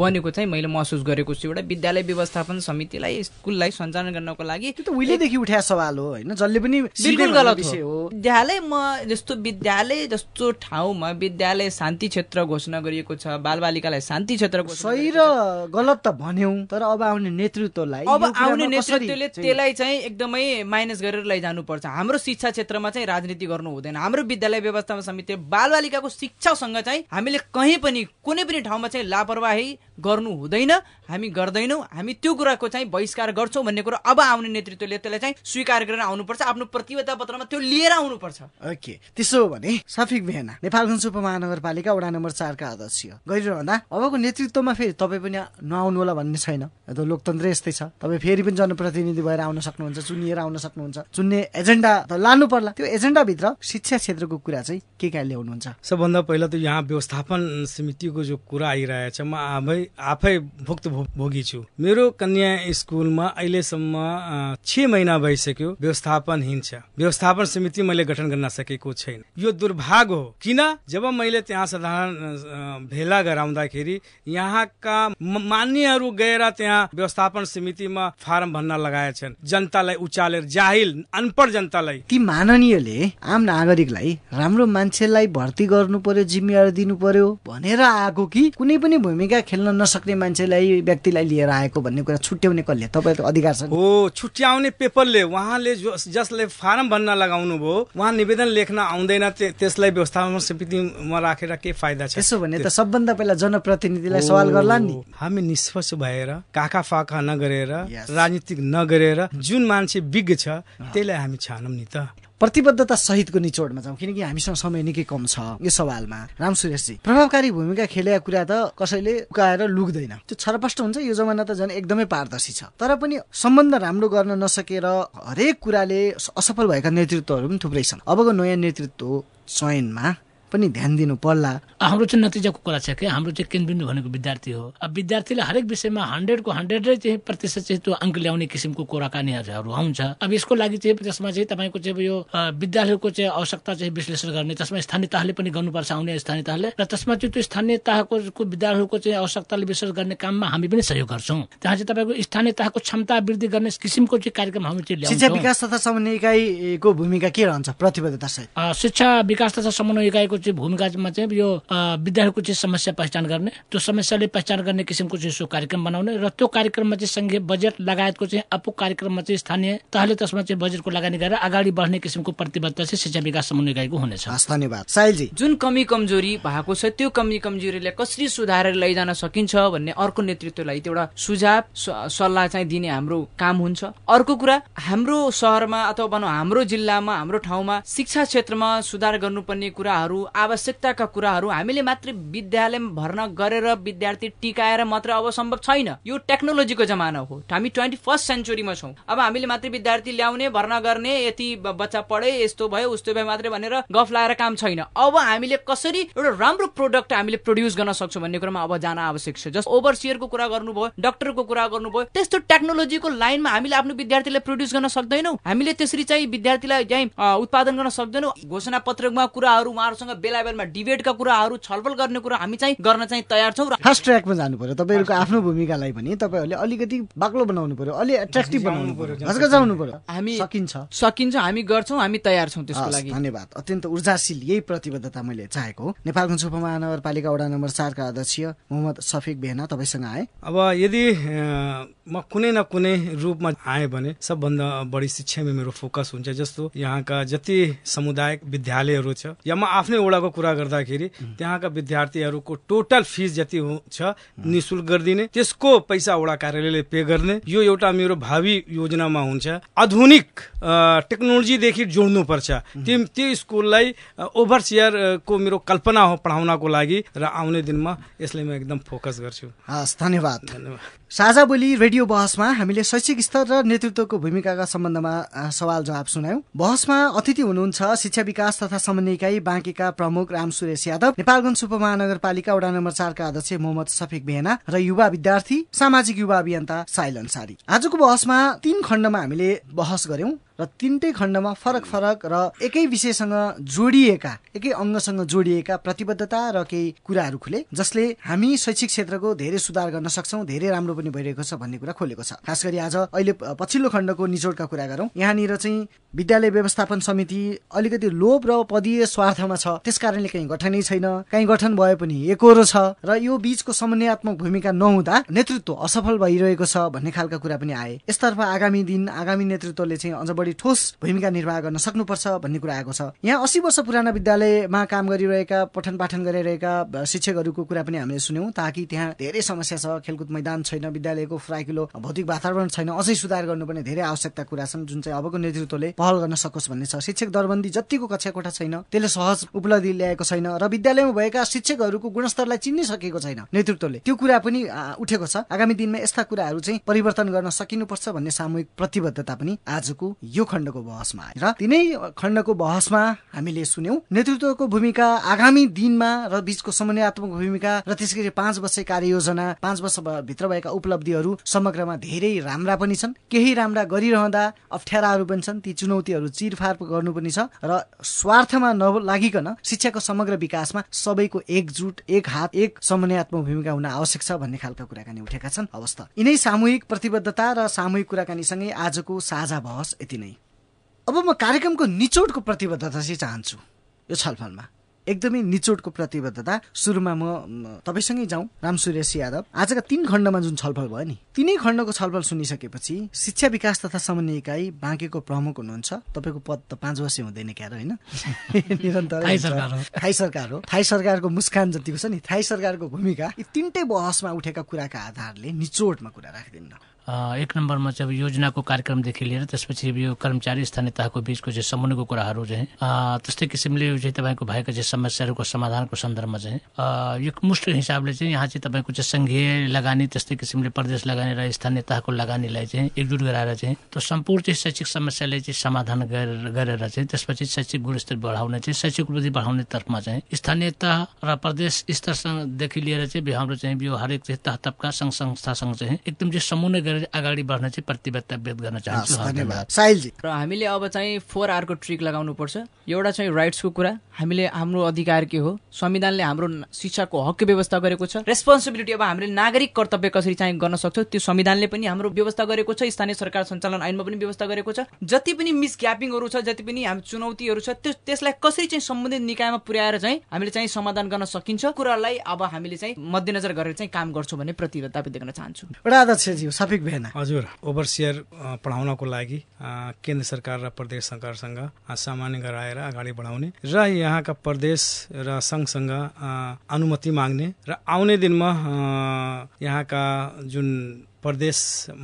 बनेको चाहिँ मैले महसुस गरेको छु। एउटा विद्यालय व्यवस्थापन समितिलाई स्कुललाई सञ्चालन गर्नको लागि त्यो त उहिलेदेखि उठाए सवाल हो होइन? जसले पनि बिल्कुल गलत हो। विद्यालयमा जस्तो विद्यालय जस्तो ठाउँमा विद्यालय शान्ति क्षेत्र घोषणा गरिएको छ बालबालिकालाई शान्ति क्षेत्र सही र गलत त भन्यौ तर अब आउने नेतृत्वलाई अब आउने नेतृत्वले त्यसलाई चाहिँ एकदमै माइनस गरेर लैजानुपर्छ। हाम्रो शिक्षा क्षेत्रमा चाहिँ राजनीति गर्नु हुँदैन। हाम्रो विद्यालय व्यवस्थापन समिति बालबालिकाको शिक्षासँग चाहिँ हामीले कहीँ पनि कुनै पनि ठाउँमा चाहिँ लापरवाही गर्नु हुँदैन हामी गर्दैनौँ हामी त्यो कुराको चाहिँ बहिष्कार गर्छौँ भन्ने कुरो अब आउने नेतृत्वले त्यसलाई चाहिँ स्वीकार गरेर आउनुपर्छ आफ्नो प्रतिबद्धता पत्रमा त्यो लिएर आउनुपर्छ। ओके त्यसो हो भने सफिक बेहना नेपालगञ्ज उपमहानगरपालिका वडा नम्बर चारका अध्यक्ष। गरिरहँदा अबको नेतृत्वमा फेरि तपाईँ पनि नआउनु होला भन्ने छैन। लोकतन्त्र यस्तै छ। तपाईँ फेरि पनि जनप्रतिनिधि भएर आउन सक्नुहुन्छ चुनिएर आउन सक्नुहुन्छ। चुन्ने एजेन्डा त लानु पर्ला। त्यो एजेन्डाभित्र शिक्षा क्षेत्रको कुरा चाहिँ के के ल्याउनुहुन्छ? सबभन्दा पहिला त यहाँ व्यवस्थापन समितिको जो कुरा आइरहेछ म आफै आफै भुक्त भोगी छु। मेरो कन्या स्कुलमा अहिलेसम्म छ महिना भइसक्यो व्यवस्थापनहीन छ। व्यवस्थापन समिति मैले गठन गर्न सकेको छैन। यो दुर्भाग्य हो। किन? जब मैले त्यहाँ साधारण भेला गराउँदाखेरि यहाँका मान्यहरू गएर त्यहाँ व्यवस्थापन समितिमा फारम भन्न लगाएछन् जनतालाई उचालेर जाहिल अनपढ जनतालाई। ती माननीयले आम नागरिकलाई राम्रो मान्छेलाई भर्ती गर्नु पर्यो जिम्मेवारी दिनु पर्यो भनेर आएको कि कुनै पनि भूमिका खेल्न नसक्ने मान्छेलाई व्यक्तिलाई लिएर आएको भन्ने कुरा छुट्याउने कसले? तपाईँको अधिकार छ हो छुट्याउने पेपरले उहाँले जसले फारम भन्न लगाउनु भयो उहाँ निवेदन लेख्न आउँदैन त्यसलाई व्यवस्थापन समितिमा राखेर के फाइदा छ? त्यसो भने त सबभन्दा पहिला जनप्रतिनिधिलाई सवाल गर्ला नि। हामी निष्पक्ष भएर काका फाका नगरेर राजनीतिक नगरेर जुन मान्छे विज्ञ छ त्यसलाई हामी छानौँ नि त। प्रतिबद्धता सहितको निचोडमा जाउँ। किनकि हामीसँग समय निकै कम छ यो सवालमा। राम सुरेशजी प्रभावकारी भूमिका खेलेका कुरा त कसैले उकाएर लुक्दैन। त्यो छरपष्ट हुन्छ यो जमाना त झन् एकदमै पारदर्शी छ। तर पनि सम्बन्ध राम्रो गर्न नसकेर हरेक कुराले असफल भएका नेतृत्वहरू पनि थुप्रै छन् अबको नयाँ नेतृत्व चयनमा पनि ध्यान दिनु पर्ला। हाम्रो चाहिँ नतिजाको कुरा छ कि? हाम्रो चाहिँ केन्द्रबिन्दु भनेको विद्यार्थी हो। अब विद्यार्थीले हरेक विषयमा हन्ड्रेडको हन्ड्रेडै चाहिँ प्रतिशत चाहिँ त्यो अङ्क ल्याउने किसिमको कुराकानीहरू हुन्छ। अब यसको लागि चाहिँ त्यसमा चाहिँ तपाईँको चाहिँ यो विद्यालयको चाहिँ आवश्यकता चाहिँ विश्लेषण गर्ने त्यसमा स्थानीय तहले पनि गर्नुपर्छ आउने स्थानीय तहले र त्यसमा चाहिँ त्यो स्थानीय तहको विद्यालयको चाहिँ आवश्यकताले विश्लेषण गर्ने काममा हामी पनि सहयोग गर्छौँ। त्यहाँ चाहिँ तपाईँको स्थानीय तहको क्षमता वृद्धि गर्ने किसिमको चाहिँ कार्यक्रम हामी चाहिँ शिक्षा विकास तथा समन्वय इकाइको भूमिका के रहन्छ? प्रतिबद्धता शिक्षा विकास तथा समन्वय इकाइको चाहिँ भूमिकामा चाहिँ यो विद्यार्थीको चाहिँ समस्या पहिचान गर्ने। त्यो समस्याले पहिचान गर्ने किसिमको चाहिँ कार्यक्रम बनाउने र त्यो कार्यक्रममा चाहिँ सङ्घीय बजेट लगायतको चाहिँ अपो कार्यक्रममा चाहिँ स्थानीय तहले त्यसमा चाहिँ बजेटको लगानी गरेर अगाडि बढ्ने किसिमको प्रतिबद्धता चाहिँ शिक्षा विकास समन्वय इकाइको हुनेछ। धन्यवाद। साहिलजी। जुन कमी कमजोरी भएको छ त्यो कमी कमजोरीलाई कसरी सुधारेर लैजान सकिन्छ भन्ने अर्को नेतृत्वलाई एउटा सुझाव सल्लाह चाहिँ दिने हाम्रो काम हुन्छ। अर्को कुरा हाम्रो सहरमा अथवा भनौँ हाम्रो जिल्लामा हाम्रो ठाउँमा शिक्षा क्षेत्रमा सुधार गर्नुपर्ने कुराहरू आवश्यकताका कुराहरू हामीले मात्रै विद्यालयमा भर्ना गरेर विद्यार्थी टिकाएर मात्र अब सम्भव छैन। यो टेक्नोलोजीको जमाना हो। हामी ट्वेन्टी फर्स्ट सेन्चुरीमा छौँ। अब हामीले मात्रै विद्यार्थी ल्याउने भर्ना गर्ने यति बच्चा पढे यस्तो भयो उस्तो भयो मात्रै भनेर गफ लाएर काम छैन। अब हामीले कसरी एउटा राम्रो प्रोडक्ट हामीले प्रड्युस गर्न सक्छौँ भन्ने कुरामा अब जान आवश्यक छ। जस्ट ओभरसियरको कुरा गर्नुभयो डक्टरको कुरा गर्नुभयो त्यस्तो टेक्नोलोजीको लाइनमा हामीले आफ्नो विद्यार्थीलाई प्रड्युस गर्न सक्दैनौँ। हामीले त्यसरी चाहिँ विद्यार्थीलाई चाहिँ उत्पादन गर्न सक्दैनौँ। घोषणा पत्रकमा कुराहरू उहाँहरूसँग बेला बेलामा डिबेटका कुराहरू छलफल गर्ने कुरा हामी चाहिँ गर्न चाहिँ तयार छौँ फास्ट ट्र्याकमा जानु पर्यो। तपाईँहरूको आफ्नो भूमिकालाई पनि तपाईँहरूले अलिकति बाक्लो बनाउनु पर्यो अलि एट्र्याक्टिभ बनाउनु पर्यो पर्यो हामी सकिन्छ। सकिन्छ हामी गर्छौँ हामी तयार छौँ त्यसको लागि। धन्यवाद। अत्यन्त ऊर्जाशील यही प्रतिबद्धता मैले चाहेको हो। नेपालगञ्ज उपमहानगरपालिका वडा नम्बर चारका अध्यक्ष मोहम्मद सफिक बेहना तपाईँसँग आए। अब यदि म कुनै न कुनै रूपमा आएँ भने सबभन्दा बढी शिक्षामा मेरो फोकस हुन्छ जस्तो यहाँका जति समुदायिक विद्यालयहरू छ या म आफ्नै वडाको कुरा गर्दाखेरि त्यहाँका विद्यार्थीहरूको टोटल फिस जति छ निशुल्क गरिदिने त्यसको पैसा वडा कार्यालयले पे गर्ने। यो एउटा मेरो भावी योजनामा हुन्छ। आधुनिक टेक्नोलोजीदेखि जोड्नु पर्छ त्यो त्यो स्कुललाई ओभरसियरको मेरो कल्पना हो पढाउनको लागि र आउने दिनमा यसलाई म एकदम फोकस गर्छु। हस् धन्यवाद। धन्यवाद। साझा बोली रेडियो बहसमा हामीले शैक्षिक स्तर र नेतृत्वको भूमिकाका सम्बन्धमा सवाल जवाब सुनायौं। बहसमा अतिथि हुनुहुन्छ शिक्षा विकास तथा समन्वय इकाइ बाँकीका प्रमुख राम सुरेश यादव नेपालगञ्ज उपमहानगरपालिका वडा नम्बर चारका अध्यक्ष मोहम्मद सफिक बेहना र युवा विद्यार्थी सामाजिक युवा अभियन्ता साइल अन्सारी आजको बहसमा तीन खण्डमा हामीले बहस गर्यौं र तिनटै खण्डमा फरक फरक र एकै विषयसँग जोडिएका एकै अङ्गसँग जोडिएका प्रतिबद्धता र केही कुराहरू खुले जसले हामी शैक्षिक क्षेत्रको धेरै सुधार गर्न सक्छौँ धेरै राम्रो पनि भइरहेको छ भन्ने कुरा खोलेको छ। खास गरी आज अहिले पछिल्लो खण्डको निचोडका कुरा गरौँ। यहाँनिर चाहिँ विद्यालय व्यवस्थापन समिति अलिकति लोभ र पदीय स्वार्थमा छ। त्यस कारणले कहीँ गठनै छैन। कहीँ गठन भए पनि एकरो छ र यो बीचको समन्वयात्मक भूमिका नहुँदा नेतृत्व असफल भइरहेको छ भन्ने खालका कुरा पनि आए। यसतर्फ आगामी दिन आगामी नेतृत्वले चाहिँ अझ बढी ठोस भूमिका निर्वाह गर्न सक्नुपर्छ भन्ने कुरा आएको छ। यहाँ अस्सी वर्ष पुराना विद्यालयमा काम गरिरहेका पठन पाठन गरिरहेका शिक्षकहरूको कुरा पनि हामीले सुन्यौँ ताकि त्यहाँ धेरै समस्या छ खेलकुद मैदान छैन विद्यालयको फ्राकिलो भौतिक वातावरण छैन अझै सुधार गर्नुपर्ने धेरै आवश्यकता कुरा छन् जुन चाहिँ अबको नेतृत्वले पहल गर्न सकोस् भन्ने छ। शिक्षक दरबन्दी जतिको कक्षा कोठा छैन त्यसले सहज उपलब्धि ल्याएको छैन र विद्यालयमा भएका शिक्षकहरूको गुणस्तरलाई चिन्नै सकेको छैन नेतृत्वले। त्यो कुरा पनि उठेको छ। आगामी दिनमा यस्ता कुराहरू चाहिँ परिवर्तन गर्न सकिनुपर्छ भन्ने सामूहिक प्रतिबद्धता पनि आजको खण्डको बहसमा र तिनै खण्डको बहसमा हामीले सुन्यौं नेतृत्वको भूमिका आगामी दिनमा र बीचको समन्वयात्मक भूमिका र त्यसै गरी पाँच वर्ष कार्ययोजना पाँच वर्षभित्र भएका उपलब्धिहरू समग्रमा धेरै राम्रा पनि छन्। केही राम्रा गरिरहँदा अप्ठ्याराहरू पनि छन्। ती चुनौतीहरू चिरफार गर्नु पनि छ र स्वार्थमा नलागिकन शिक्षाको समग्र विकासमा सबैको एकजुट एक हात एक समन्वयात्मक भूमिका हुन आवश्यक छ भन्ने खालका कुराकानी उठेका छन्। अवस्था यिनै सामूहिक प्रतिबद्धता र सामूहिक कुराकानीसँगै आजको साझा बहस यति नै। अब म कार्यक्रमको निचोडको प्रतिबद्धता चाहिँ चाहन्छु यो छलफलमा। एकदमै निचोडको प्रतिबद्धता। सुरुमा म तपाईँसँगै जाउँ राम सुरेश यादव। आजका तीन खण्डमा जुन छलफल भयो नि तिनै खण्डको छलफल सुनिसकेपछि शिक्षा विकास तथा समन्वय इकाइ बाँकेको प्रमुख हुनुहुन्छ। तपाईँको पद त पाँच वर्ष हुँदैन क्यार होइन? निरन्तर थाई सरकार हो। थाई सरकारको मुस्कान जतिको छ नि थाई सरकारको भूमिका यी तिनटै बहसमा उठेका कुराका आधारले निचोडमा कुरा राखिदिनु एक नम्बरमा चाहिँ अब योजनाको कार्यक्रमदेखि लिएर त्यसपछि यो कर्मचारी स्थानीय तहको बिचको चाहिँ समन्वयको कुराहरू चाहिँ त्यस्तै किसिमले चाहिँ तपाईँको भएका चाहिँ समस्याहरूको समाधानको सन्दर्भमा चाहिँ यो मुष्ट हिसाबले चाहिँ यहाँ चाहिँ तपाईँको चाहिँ सङ्घीय लगानी त्यस्तै किसिमले प्रदेश लगानी र स्थानीय तहको लगानीलाई चाहिँ एकजुट गराएर चाहिँ त्यो सम्पूर्ण चाहिँ शैक्षिक समस्यालाई चाहिँ समाधान गरेर चाहिँ त्यसपछि शैक्षिक गुणस्तर बढाउने चाहिँ शैक्षिक वृद्धि बढाउने तर्फमा चाहिँ स्थानीय तह र प्रदेश स्तरसँगदेखि लिएर चाहिँ हाम्रो चाहिँ यो हरेक चाहिँ तह तबका सङ्घ संस्थासँग चाहिँ एकदम चाहिँ समन्वय गरेर अगाडि बढ्न चाहिँ प्रतिबद्धता व्यक्त गर्न चाहन्छु। र हामीले अब चाहिँ फोर आरको ट्रिक लगाउनु पर्छ। एउटा चाहिँ राइट्सको कुरा। हामीले हाम्रो अधिकार के हो? संविधानले हाम्रो शिक्षाको हक व्यवस्था गरेको छ। रेस्पोन्सिबिलिटी अब हामीले नागरिक कर्तव्य कसरी चाहिँ गर्न सक्छौँ त्यो संविधानले पनि हाम्रो व्यवस्था गरेको छ। स्थानीय सरकार सञ्चालन ऐनमा पनि व्यवस्था गरेको छ। जति पनि मिसग्यापिङहरू छ जति पनि हाम्रो चुनौतीहरू छ त्यो त्यसलाई कसरी चाहिँ सम्बन्धित निकायमा पुर्याएर चाहिँ हामीले चाहिँ समाधान गर्न सकिन्छ कुरालाई अब हामीले चाहिँ मध्यनजर गरेर चाहिँ काम गर्छौँ भन्ने प्रतिबद्धता देख्न चाहन्छु। एउटा अध्यक्षज्यू सफिक भएन हजुर। ओभरसियर पढाउनको लागि केन्द्र सरकार र प्रदेश सरकारसँग सामान्य गराएर अगाडि बढाउने र यहाँका प्रदेश र सङ्घसँग अनुमति माग्ने र आउने दिनमा यहाँका जुन प्रदेश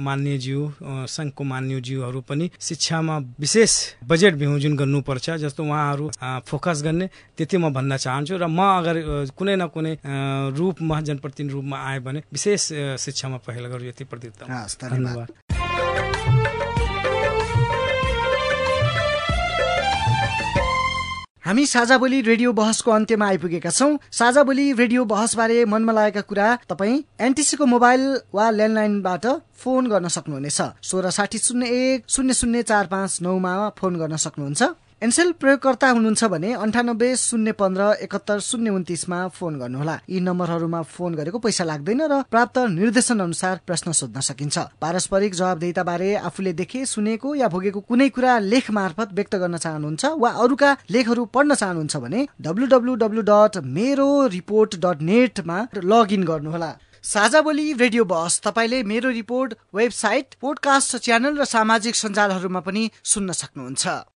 मान्यज्यू अ, सङ्घको मान्यज्यूहरू पनि शिक्षामा विशेष बजेट वियोजन गर्नुपर्छ जस्तो उहाँहरू फोकस गर्ने। त्यति म भन्न चाहन्छु र म अगर कुनै न कुनै रूपमा जनप्रतिनिधि रूपमा आएँ भने विशेष शिक्षामा पहिला गर्छु यति प्रति। धन्यवाद। हामी साझा बोली रेडियो बहसको अन्त्यमा आइपुगेका छौँ। साझा बोली रेडियो बहसबारे मनमा लागेका कुरा तपाईँ एनटिसीको मोबाइल वा ल्यान्डलाइनबाट फोन गर्न सक्नुहुनेछ। सोह्र साठी शून्य एक शून्य शून्य चार पाँच नौमा फोन गर्न सक्नुहुन्छ। एनसेल प्रयोगकर्ता हुनुहुन्छ भने अन्ठानब्बे शून्य पन्ध्र एकहत्तर शून्य उन्तिसमा फोन गर्नुहोला। यी नम्बरहरूमा फोन गरेको पैसा लाग्दैन र प्राप्त निर्देशन अनुसार प्रश्न सोध्न सकिन्छ। पारस्परिक जवाबदेहिता बारे आफूले देखे सुनेको या भोगेको कुनै कुरा लेख मार्फत व्यक्त गर्न चाहनुहुन्छ वा अरूका लेखहरू पढ्न चाहनुहुन्छ भने डब्लु डट मेरो रिपोर्ट डट नेटमा लगइन गर्नुहोला। साझा बोली रेडियो बस तपाईँले मेरो रिपोर्ट वेबसाइट पोडकास्ट च्यानल र सामाजिक सञ्जालहरूमा पनि सुन्न सक्नुहुन्छ।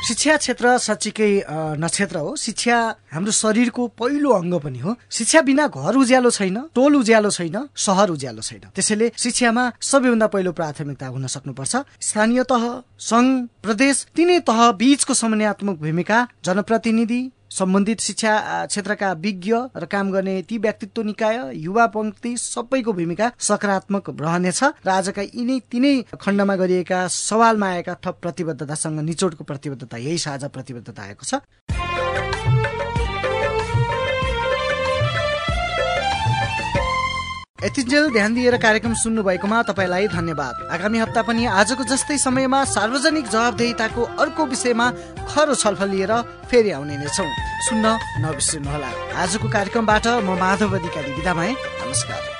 शिक्षा क्षेत्र साँच्चीकै नक्षत्र हो। शिक्षा हाम्रो शरीरको पहिलो अङ्ग पनि हो। शिक्षा बिना घर उज्यालो छैन टोल उज्यालो छैन सहर उज्यालो छैन। त्यसैले शिक्षामा सबैभन्दा पहिलो प्राथमिकता हुन सक्नुपर्छ। स्थानीय तह सङ्घ प्रदेश तिनै तह बीचको समन्वयात्मक भूमिका जनप्रतिनिधि सम्बन्धित शिक्षा क्षेत्रका विज्ञ र काम गर्ने ती व्यक्तित्व निकाय युवा पङ्क्ति सबैको भूमिका सकारात्मक रहनेछ र आजका यिनै तिनै खण्डमा गरिएका सवालमा आएका थप प्रतिबद्धतासँग निचोडको प्रतिबद्धता यही साझा प्रतिबद्धता आएको छ। यतिन्जेल ध्यान दिएर कार्यक्रम सुन्नु भएकोमा तपाईँलाई धन्यवाद। आगामी हप्ता पनि आजको जस्तै समयमा सार्वजनिक जवाबदेहिताको अर्को विषयमा खरो छलफल लिएर फेरि आउने नै छौँ। सुन्न नबिर्सिनुहोला। आजको कार्यक्रमबाट म माधव अधिकारी विदा भएँ। नमस्कार।